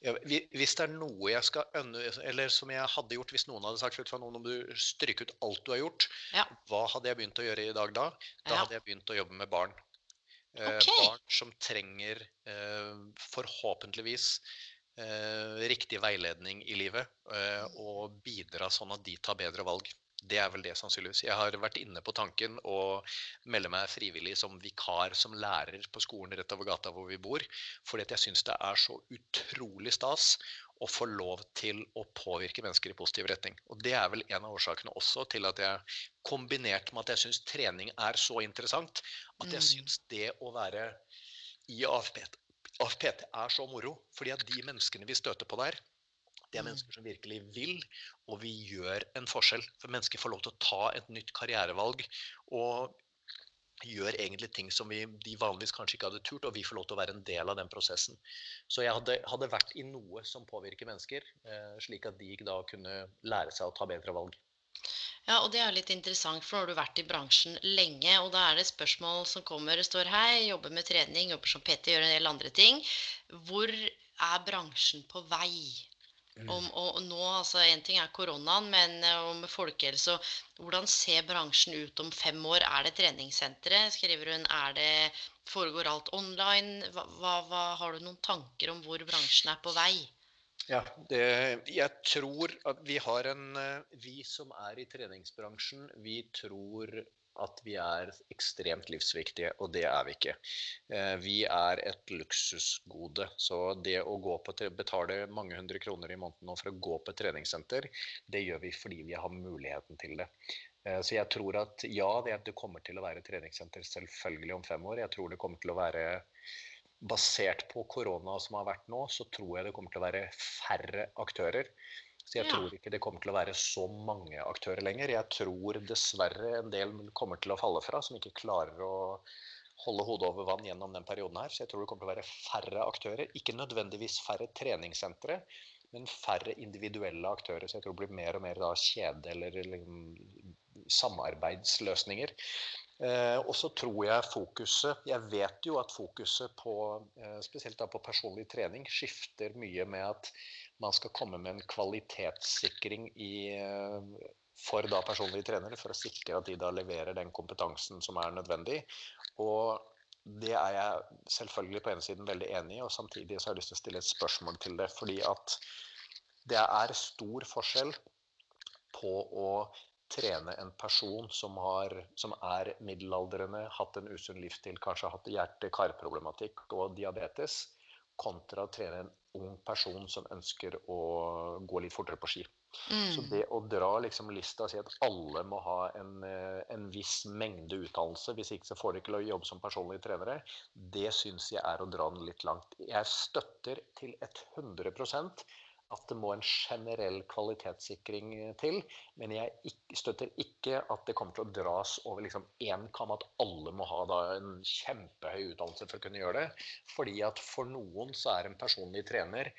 Speaker 2: Ja, hvis det er noe jeg skal eller som jeg hadde gjort hvis noen hadde sagt fra noen om du stryker ut alt du har gjort, ja. hva hadde jeg begynt å gjøre i dag da? Da ja. hadde jeg begynt å jobbe med barn. Eh, okay. barn som trenger, eh, forhåpentligvis, riktig veiledning i livet eh, og bidra sånn at de tar bedre valg. Det er vel det, sannsynligvis. Jeg har vært inne på tanken å melde meg frivillig som vikar som lærer på skolen rett over gata hvor vi bor. Fordi jeg syns det er så utrolig stas å få lov til å påvirke mennesker i positiv retning. Og det er vel en av årsakene også til at jeg, kombinert med at jeg syns trening er så interessant, at jeg mm. syns det å være i AFP AFPT er så moro, fordi at de menneskene vi støter på der, det er mm. mennesker som virkelig vil, og vi gjør en forskjell. For mennesker får lov til å ta et nytt karrierevalg og gjør egentlig ting som vi, de vanligvis kanskje ikke hadde turt, og vi får lov til å være en del av den prosessen. Så jeg hadde, hadde vært i noe som påvirker mennesker, eh, slik at de da kunne lære seg å ta bedre valg.
Speaker 1: Ja, og det er litt interessant, for nå har du vært i bransjen lenge. Og da er det spørsmål som kommer. Står hei, jobber med trening, jobber som PT, gjør en del andre ting. Hvor er bransjen på vei? Om, og, nå, altså Én ting er koronaen, men eh, om folkehelse Hvordan ser bransjen ut om fem år? Er det treningssentre? Skriver hun. Er det, foregår alt online? Hva, hva, hva, har du noen tanker om hvor bransjen er på vei?
Speaker 2: Ja, det, jeg tror at vi har en eh, Vi som er i treningsbransjen, vi tror at vi er ekstremt livsviktige, og det er vi ikke. Eh, vi er et luksusgode. Så det å på, betale mange hundre kroner i måneden for å gå på et treningssenter, det gjør vi fordi vi har muligheten til det. Eh, så jeg tror at ja, det kommer til å være treningssenter selvfølgelig om fem år. Jeg tror det kommer til å være basert på korona som har vært nå, så tror jeg det kommer til å være færre aktører. Så jeg ja. tror ikke det kommer til å være så mange aktører lenger. Jeg tror dessverre en del kommer til å falle fra, som ikke klarer å holde hodet over vann gjennom den perioden her. Så jeg tror det kommer til å være færre aktører. Ikke nødvendigvis færre treningssentre, men færre individuelle aktører. Så jeg tror det blir mer og mer da kjede- eller, eller samarbeidsløsninger. Eh, og så tror jeg fokuset Jeg vet jo at fokuset på eh, spesielt da på personlig trening skifter mye med at man skal komme med en kvalitetssikring i, eh, for da personlige trenere, for å sikre at de da leverer den kompetansen som er nødvendig. Og det er jeg selvfølgelig på ene siden veldig enig i, og samtidig så har jeg lyst til å stille et spørsmål til det. Fordi at det er stor forskjell på å trene en person som, har, som er middelaldrende, hatt en usunn livsstil, kanskje hatt hjerte-karproblematikk og diabetes, kontra å trene en ung person som ønsker å gå litt fortere på ski. Mm. Så det å dra liksom lista og si at alle må ha en, en viss mengde utdannelse, hvis ikke så får de ikke lov å jobbe som personlige trenere, det syns jeg er å dra den litt langt. Jeg støtter til 100 at det må en generell kvalitetssikring til. Men jeg støtter ikke at det kommer til å dras over liksom kam, at alle må ha en kjempehøy utdannelse for å kunne gjøre det. Fordi at for noen så er en personlig trener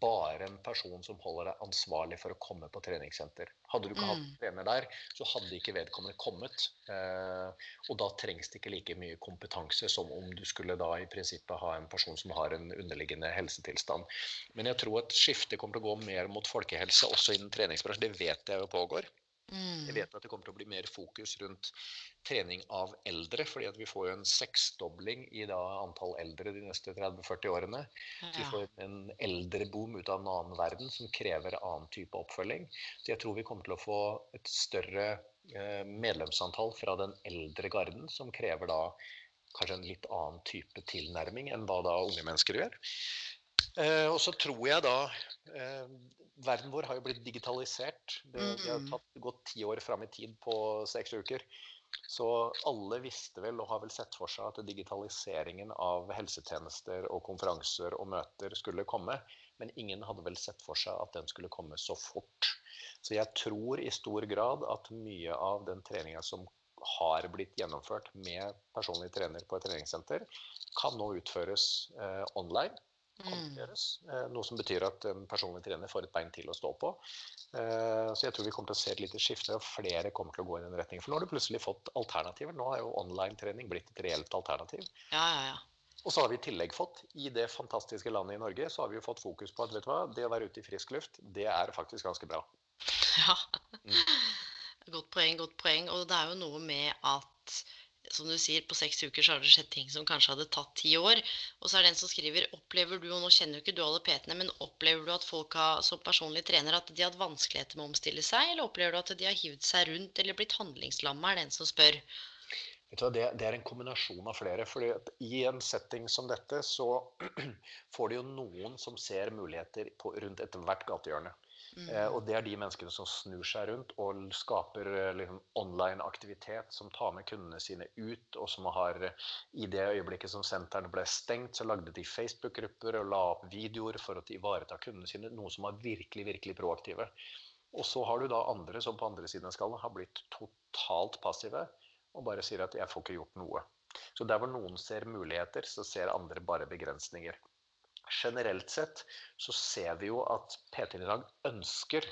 Speaker 2: bare en person som holder deg ansvarlig for å komme på treningssenter. Hadde du ikke mm. hatt en trener der, så hadde ikke vedkommende kommet. Eh, og da trengs det ikke like mye kompetanse som om du skulle da i prinsippet ha en person som har en underliggende helsetilstand. Men jeg tror at skiftet kommer til å gå mer mot folkehelse også innen treningsbransjen. Det vet jeg jo pågår. Jeg mm. vet at det kommer til å bli mer fokus rundt trening av eldre. fordi at vi får jo en seksdobling i da antall eldre de neste 30-40 årene. Ja. Vi får en eldreboom ut av en annen verden som krever annen type oppfølging. Så jeg tror vi kommer til å få et større eh, medlemsantall fra den eldre garden, som krever da kanskje en litt annen type tilnærming enn hva da unge mennesker gjør. Eh, og så tror jeg da eh, Verden vår har jo blitt digitalisert. Det, det har tatt, gått ti år fram i tid på seks uker. Så alle visste vel og har vel sett for seg at digitaliseringen av helsetjenester og konferanser og møter skulle komme. Men ingen hadde vel sett for seg at den skulle komme så fort. Så jeg tror i stor grad at mye av den treninga som har blitt gjennomført med personlig trener på et treningssenter, kan nå utføres eh, online Mm. Eh, noe som betyr at en personlig trener får et bein til å stå på. Eh, så jeg tror vi kommer til å se et lite skifte, og flere kommer til å gå i den retningen. For nå har du plutselig fått alternativer. Nå har jo online-trening blitt et reelt alternativ.
Speaker 1: Ja, ja, ja.
Speaker 2: Og så har vi i tillegg fått, i det fantastiske landet i Norge, så har vi jo fått fokus på at vet du hva, det å være ute i frisk luft, det er faktisk ganske bra.
Speaker 1: Ja. Mm. Godt poeng, godt poeng. Og det er jo noe med at som du sier, på seks uker så har det skjedd ting som kanskje hadde tatt ti år. Og så er det en som skriver Opplever du, og nå kjenner jo ikke du alle PT-ene, men opplever du at folk har, som personlig trener at de har hatt vanskeligheter med å omstille seg, eller opplever du at de har hivd seg rundt eller blitt handlingslamma, er det en som spør.
Speaker 2: Det, er en kombinasjon av flere. fordi I en setting som dette så får du jo noen som ser muligheter på, rundt ethvert gatehjørne. Mm. Eh, og det er de menneskene som snur seg rundt og skaper eh, liksom, online aktivitet, som tar med kundene sine ut, og som har I det øyeblikket som sentrene ble stengt, så lagde de Facebook-grupper og la opp videoer for å ivareta kundene sine, noe som var virkelig, virkelig proaktive. Og så har du da andre som på andre siden av skallen har blitt totalt passive og bare sier at 'jeg får ikke gjort noe'. Så der hvor noen ser muligheter, så ser andre bare begrensninger generelt sett så ser vi jo at PT-en i dag ønsker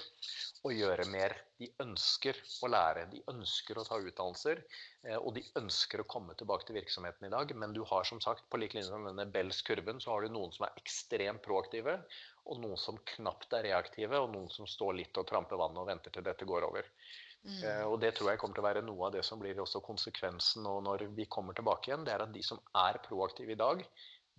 Speaker 2: å gjøre mer. De ønsker å lære, de ønsker å ta utdannelser. Eh, og de ønsker å komme tilbake til virksomheten i dag. Men du har som sagt, på lik linje med denne Bells kurven, så har du noen som er ekstremt proaktive, og noen som knapt er reaktive, og noen som står litt og tramper vannet og venter til dette går over. Mm. Uh, og Det tror jeg kommer til å være noe av det som blir også konsekvensen nå når vi kommer tilbake igjen. Det er at de som er proaktive i dag,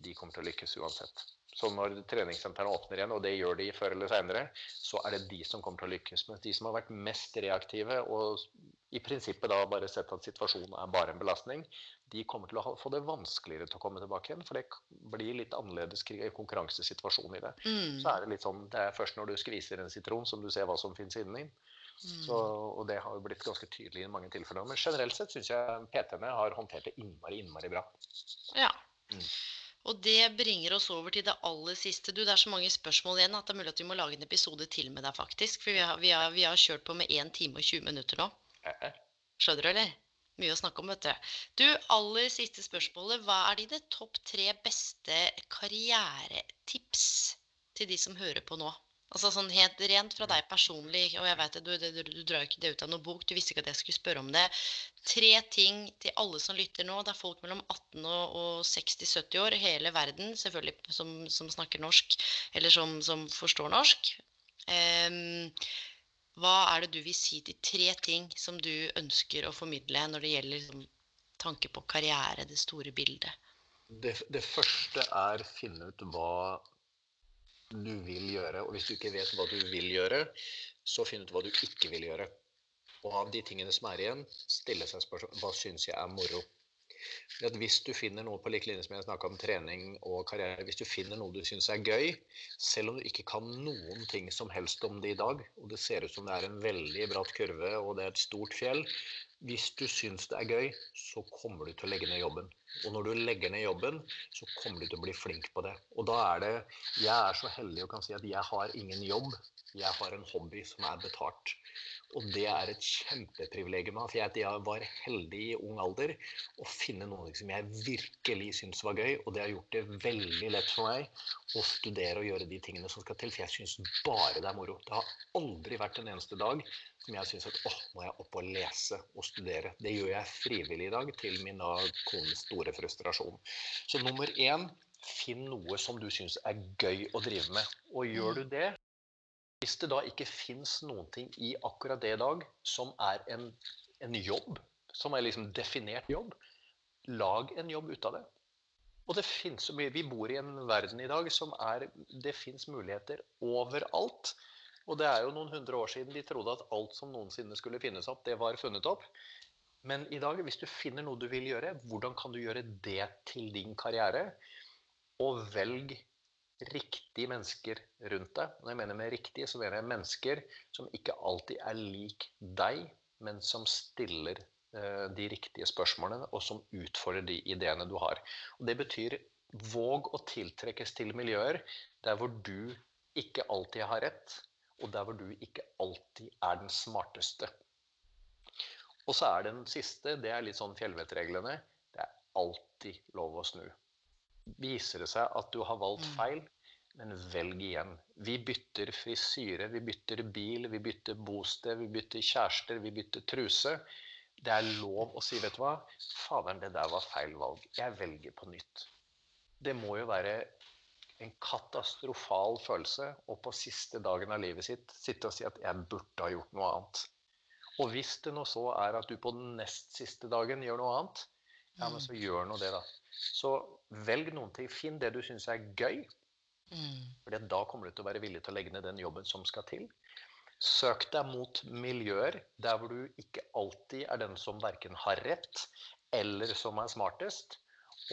Speaker 2: de kommer til å lykkes uansett. Så når treningssentrene åpner igjen, og det gjør de før eller senere, så er det de som kommer til å lykkes. Mens de som har vært mest reaktive og i prinsippet da bare sett at situasjonen er bare en belastning, de kommer til å få det vanskeligere til å komme tilbake igjen. For det blir litt annerledes konkurransesituasjon i det. Mm. Så er det litt sånn, det er først når du skviser en sitron som du ser hva som finnes inni den. Mm. Så, og det har jo blitt ganske tydelig i mange tilfeller. Men generelt sett syns jeg PT-ene har håndtert det innmari, innmari bra.
Speaker 1: Ja. Mm. Og det bringer oss over til det aller siste. Du, Det er så mange spørsmål igjen at det er mulig at vi må lage en episode til med deg, faktisk. For vi har, vi har, vi har kjørt på med 1 time og 20 minutter nå. Skjønner du, eller? Mye å snakke om, vet du. Du, aller siste spørsmålet. Hva er dine topp tre beste karrieretips til de som hører på nå? Altså sånn helt rent fra deg personlig, og jeg vet det, du, du, du drar jo ikke det ut av noen bok, du visste ikke at jeg skulle spørre om det. Tre ting til alle som lytter nå. Det er folk mellom 18 og 60-70 år, hele verden selvfølgelig, som, som snakker norsk, eller som, som forstår norsk. Um, hva er det du vil si til tre ting som du ønsker å formidle når det gjelder liksom, tanke på karriere, det store bildet?
Speaker 2: Det, det første er finne ut hva du vil gjøre. Og hvis du ikke vet hva du vil gjøre, så finn ut hva du ikke vil gjøre. Og av de tingene som er igjen, stille seg spørsmål hva syns jeg er moro. At hvis du finner noe på like linje som jeg snakka om trening og karriere, hvis du finner noe du syns er gøy, selv om du ikke kan noen ting som helst om det i dag, og det ser ut som det er en veldig bratt kurve og det er et stort fjell, hvis du syns det er gøy, så kommer du til å legge ned jobben. Og når du legger ned jobben, så kommer du til å bli flink på det. Og da er det Jeg er så heldig og kan si at jeg har ingen jobb. Jeg har en hobby som er betalt. Og det er et kjempeprivilegium. For jeg var heldig i ung alder å finne noe som jeg virkelig syns var gøy. Og det har gjort det veldig lett for meg å studere og gjøre de tingene som skal til. For jeg syns bare det er moro. Det har aldri vært en eneste dag som jeg syns at åh, må jeg opp og lese og studere. Det gjør jeg frivillig i dag, til min kones store frustrasjon. Så nummer én, finn noe som du syns er gøy å drive med. Og gjør du det, hvis det da ikke fins noen ting i akkurat det i dag som er en, en jobb, som er liksom definert jobb, lag en jobb ut av det. Og det finnes. Vi bor i en verden i dag som er Det fins muligheter overalt. Og det er jo noen hundre år siden de trodde at alt som noensinne skulle finnes opp, det var funnet opp. Men i dag, hvis du finner noe du vil gjøre, hvordan kan du gjøre det til din karriere? Og velg riktige mennesker rundt deg. Når jeg mener med riktige, så mener jeg mennesker som ikke alltid er lik deg, men som stiller eh, de riktige spørsmålene, og som utfordrer de ideene du har. Og det betyr våg å tiltrekkes til miljøer der hvor du ikke alltid har rett, og der hvor du ikke alltid er den smarteste. Og så er den siste, det er litt sånn fjellvettreglene, det er alltid lov å snu. Viser det seg at du har valgt mm. feil, men velg igjen. Vi bytter frisyre, vi bytter bil, vi bytter bosted, vi bytter kjærester, vi bytter truse. Det er lov å si, vet du hva, faderen, det der var feil valg. Jeg velger på nytt. Det må jo være en katastrofal følelse å på siste dagen av livet sitt sitte og si at jeg burde ha gjort noe annet. Og hvis det nå så er at du på den nest siste dagen gjør noe annet, ja, men så gjør nå det, da. Så velg noen ting. Finn det du syns er gøy. Mm. For da kommer du til å være villig til å legge ned den jobben som skal til. Søk deg mot miljøer der hvor du ikke alltid er den som verken har rett eller som er smartest.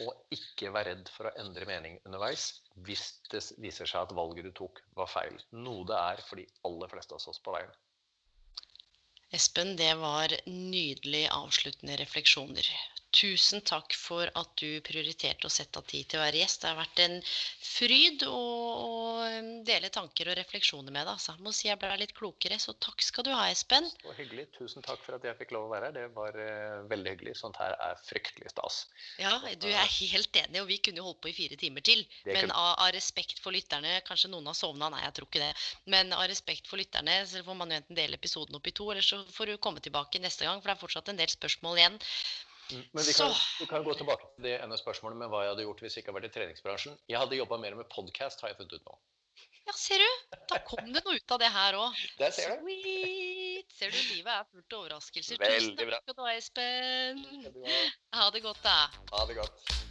Speaker 2: Og ikke vær redd for å endre mening underveis hvis det viser seg at valget du tok, var feil. Noe det er for de aller fleste av oss på veien.
Speaker 1: Espen, det var nydelig avsluttende refleksjoner. Tusen takk for at du prioriterte å sette av tid til å være gjest. Det har vært en fryd å, dele tanker og refleksjoner med deg. Altså. Jeg må si jeg ble litt klokere, så takk skal du ha, Espen.
Speaker 2: Så hyggelig. Tusen takk for at jeg fikk lov å være her. Det var uh, veldig hyggelig. Sånt her er fryktelig stas.
Speaker 1: Ja, du er helt enig, og vi kunne jo holdt på i fire timer til. Men av, av, respekt for lytterne, kanskje noen har sovna, nei, jeg tror ikke det. Men av respekt for lytterne så får man jo enten dele episoden opp i to, eller så får du komme tilbake neste gang, for det er fortsatt en del spørsmål igjen.
Speaker 2: Men vi kan, vi kan, gå tilbake til det ene spørsmålet med hva jeg hadde gjort hvis jeg ikke hadde vært i treningsbransjen. Jeg hadde jobba mer med podkast, har jeg funnet ut nå.
Speaker 1: Ja, ser du. Da kom det noe ut av det her òg.
Speaker 2: Ser
Speaker 1: du. Sweet. Ser du, livet er fullt av overraskelser. Veldig Tusen takk skal du ha, Espen. Ha det godt, da.
Speaker 2: Ha det godt.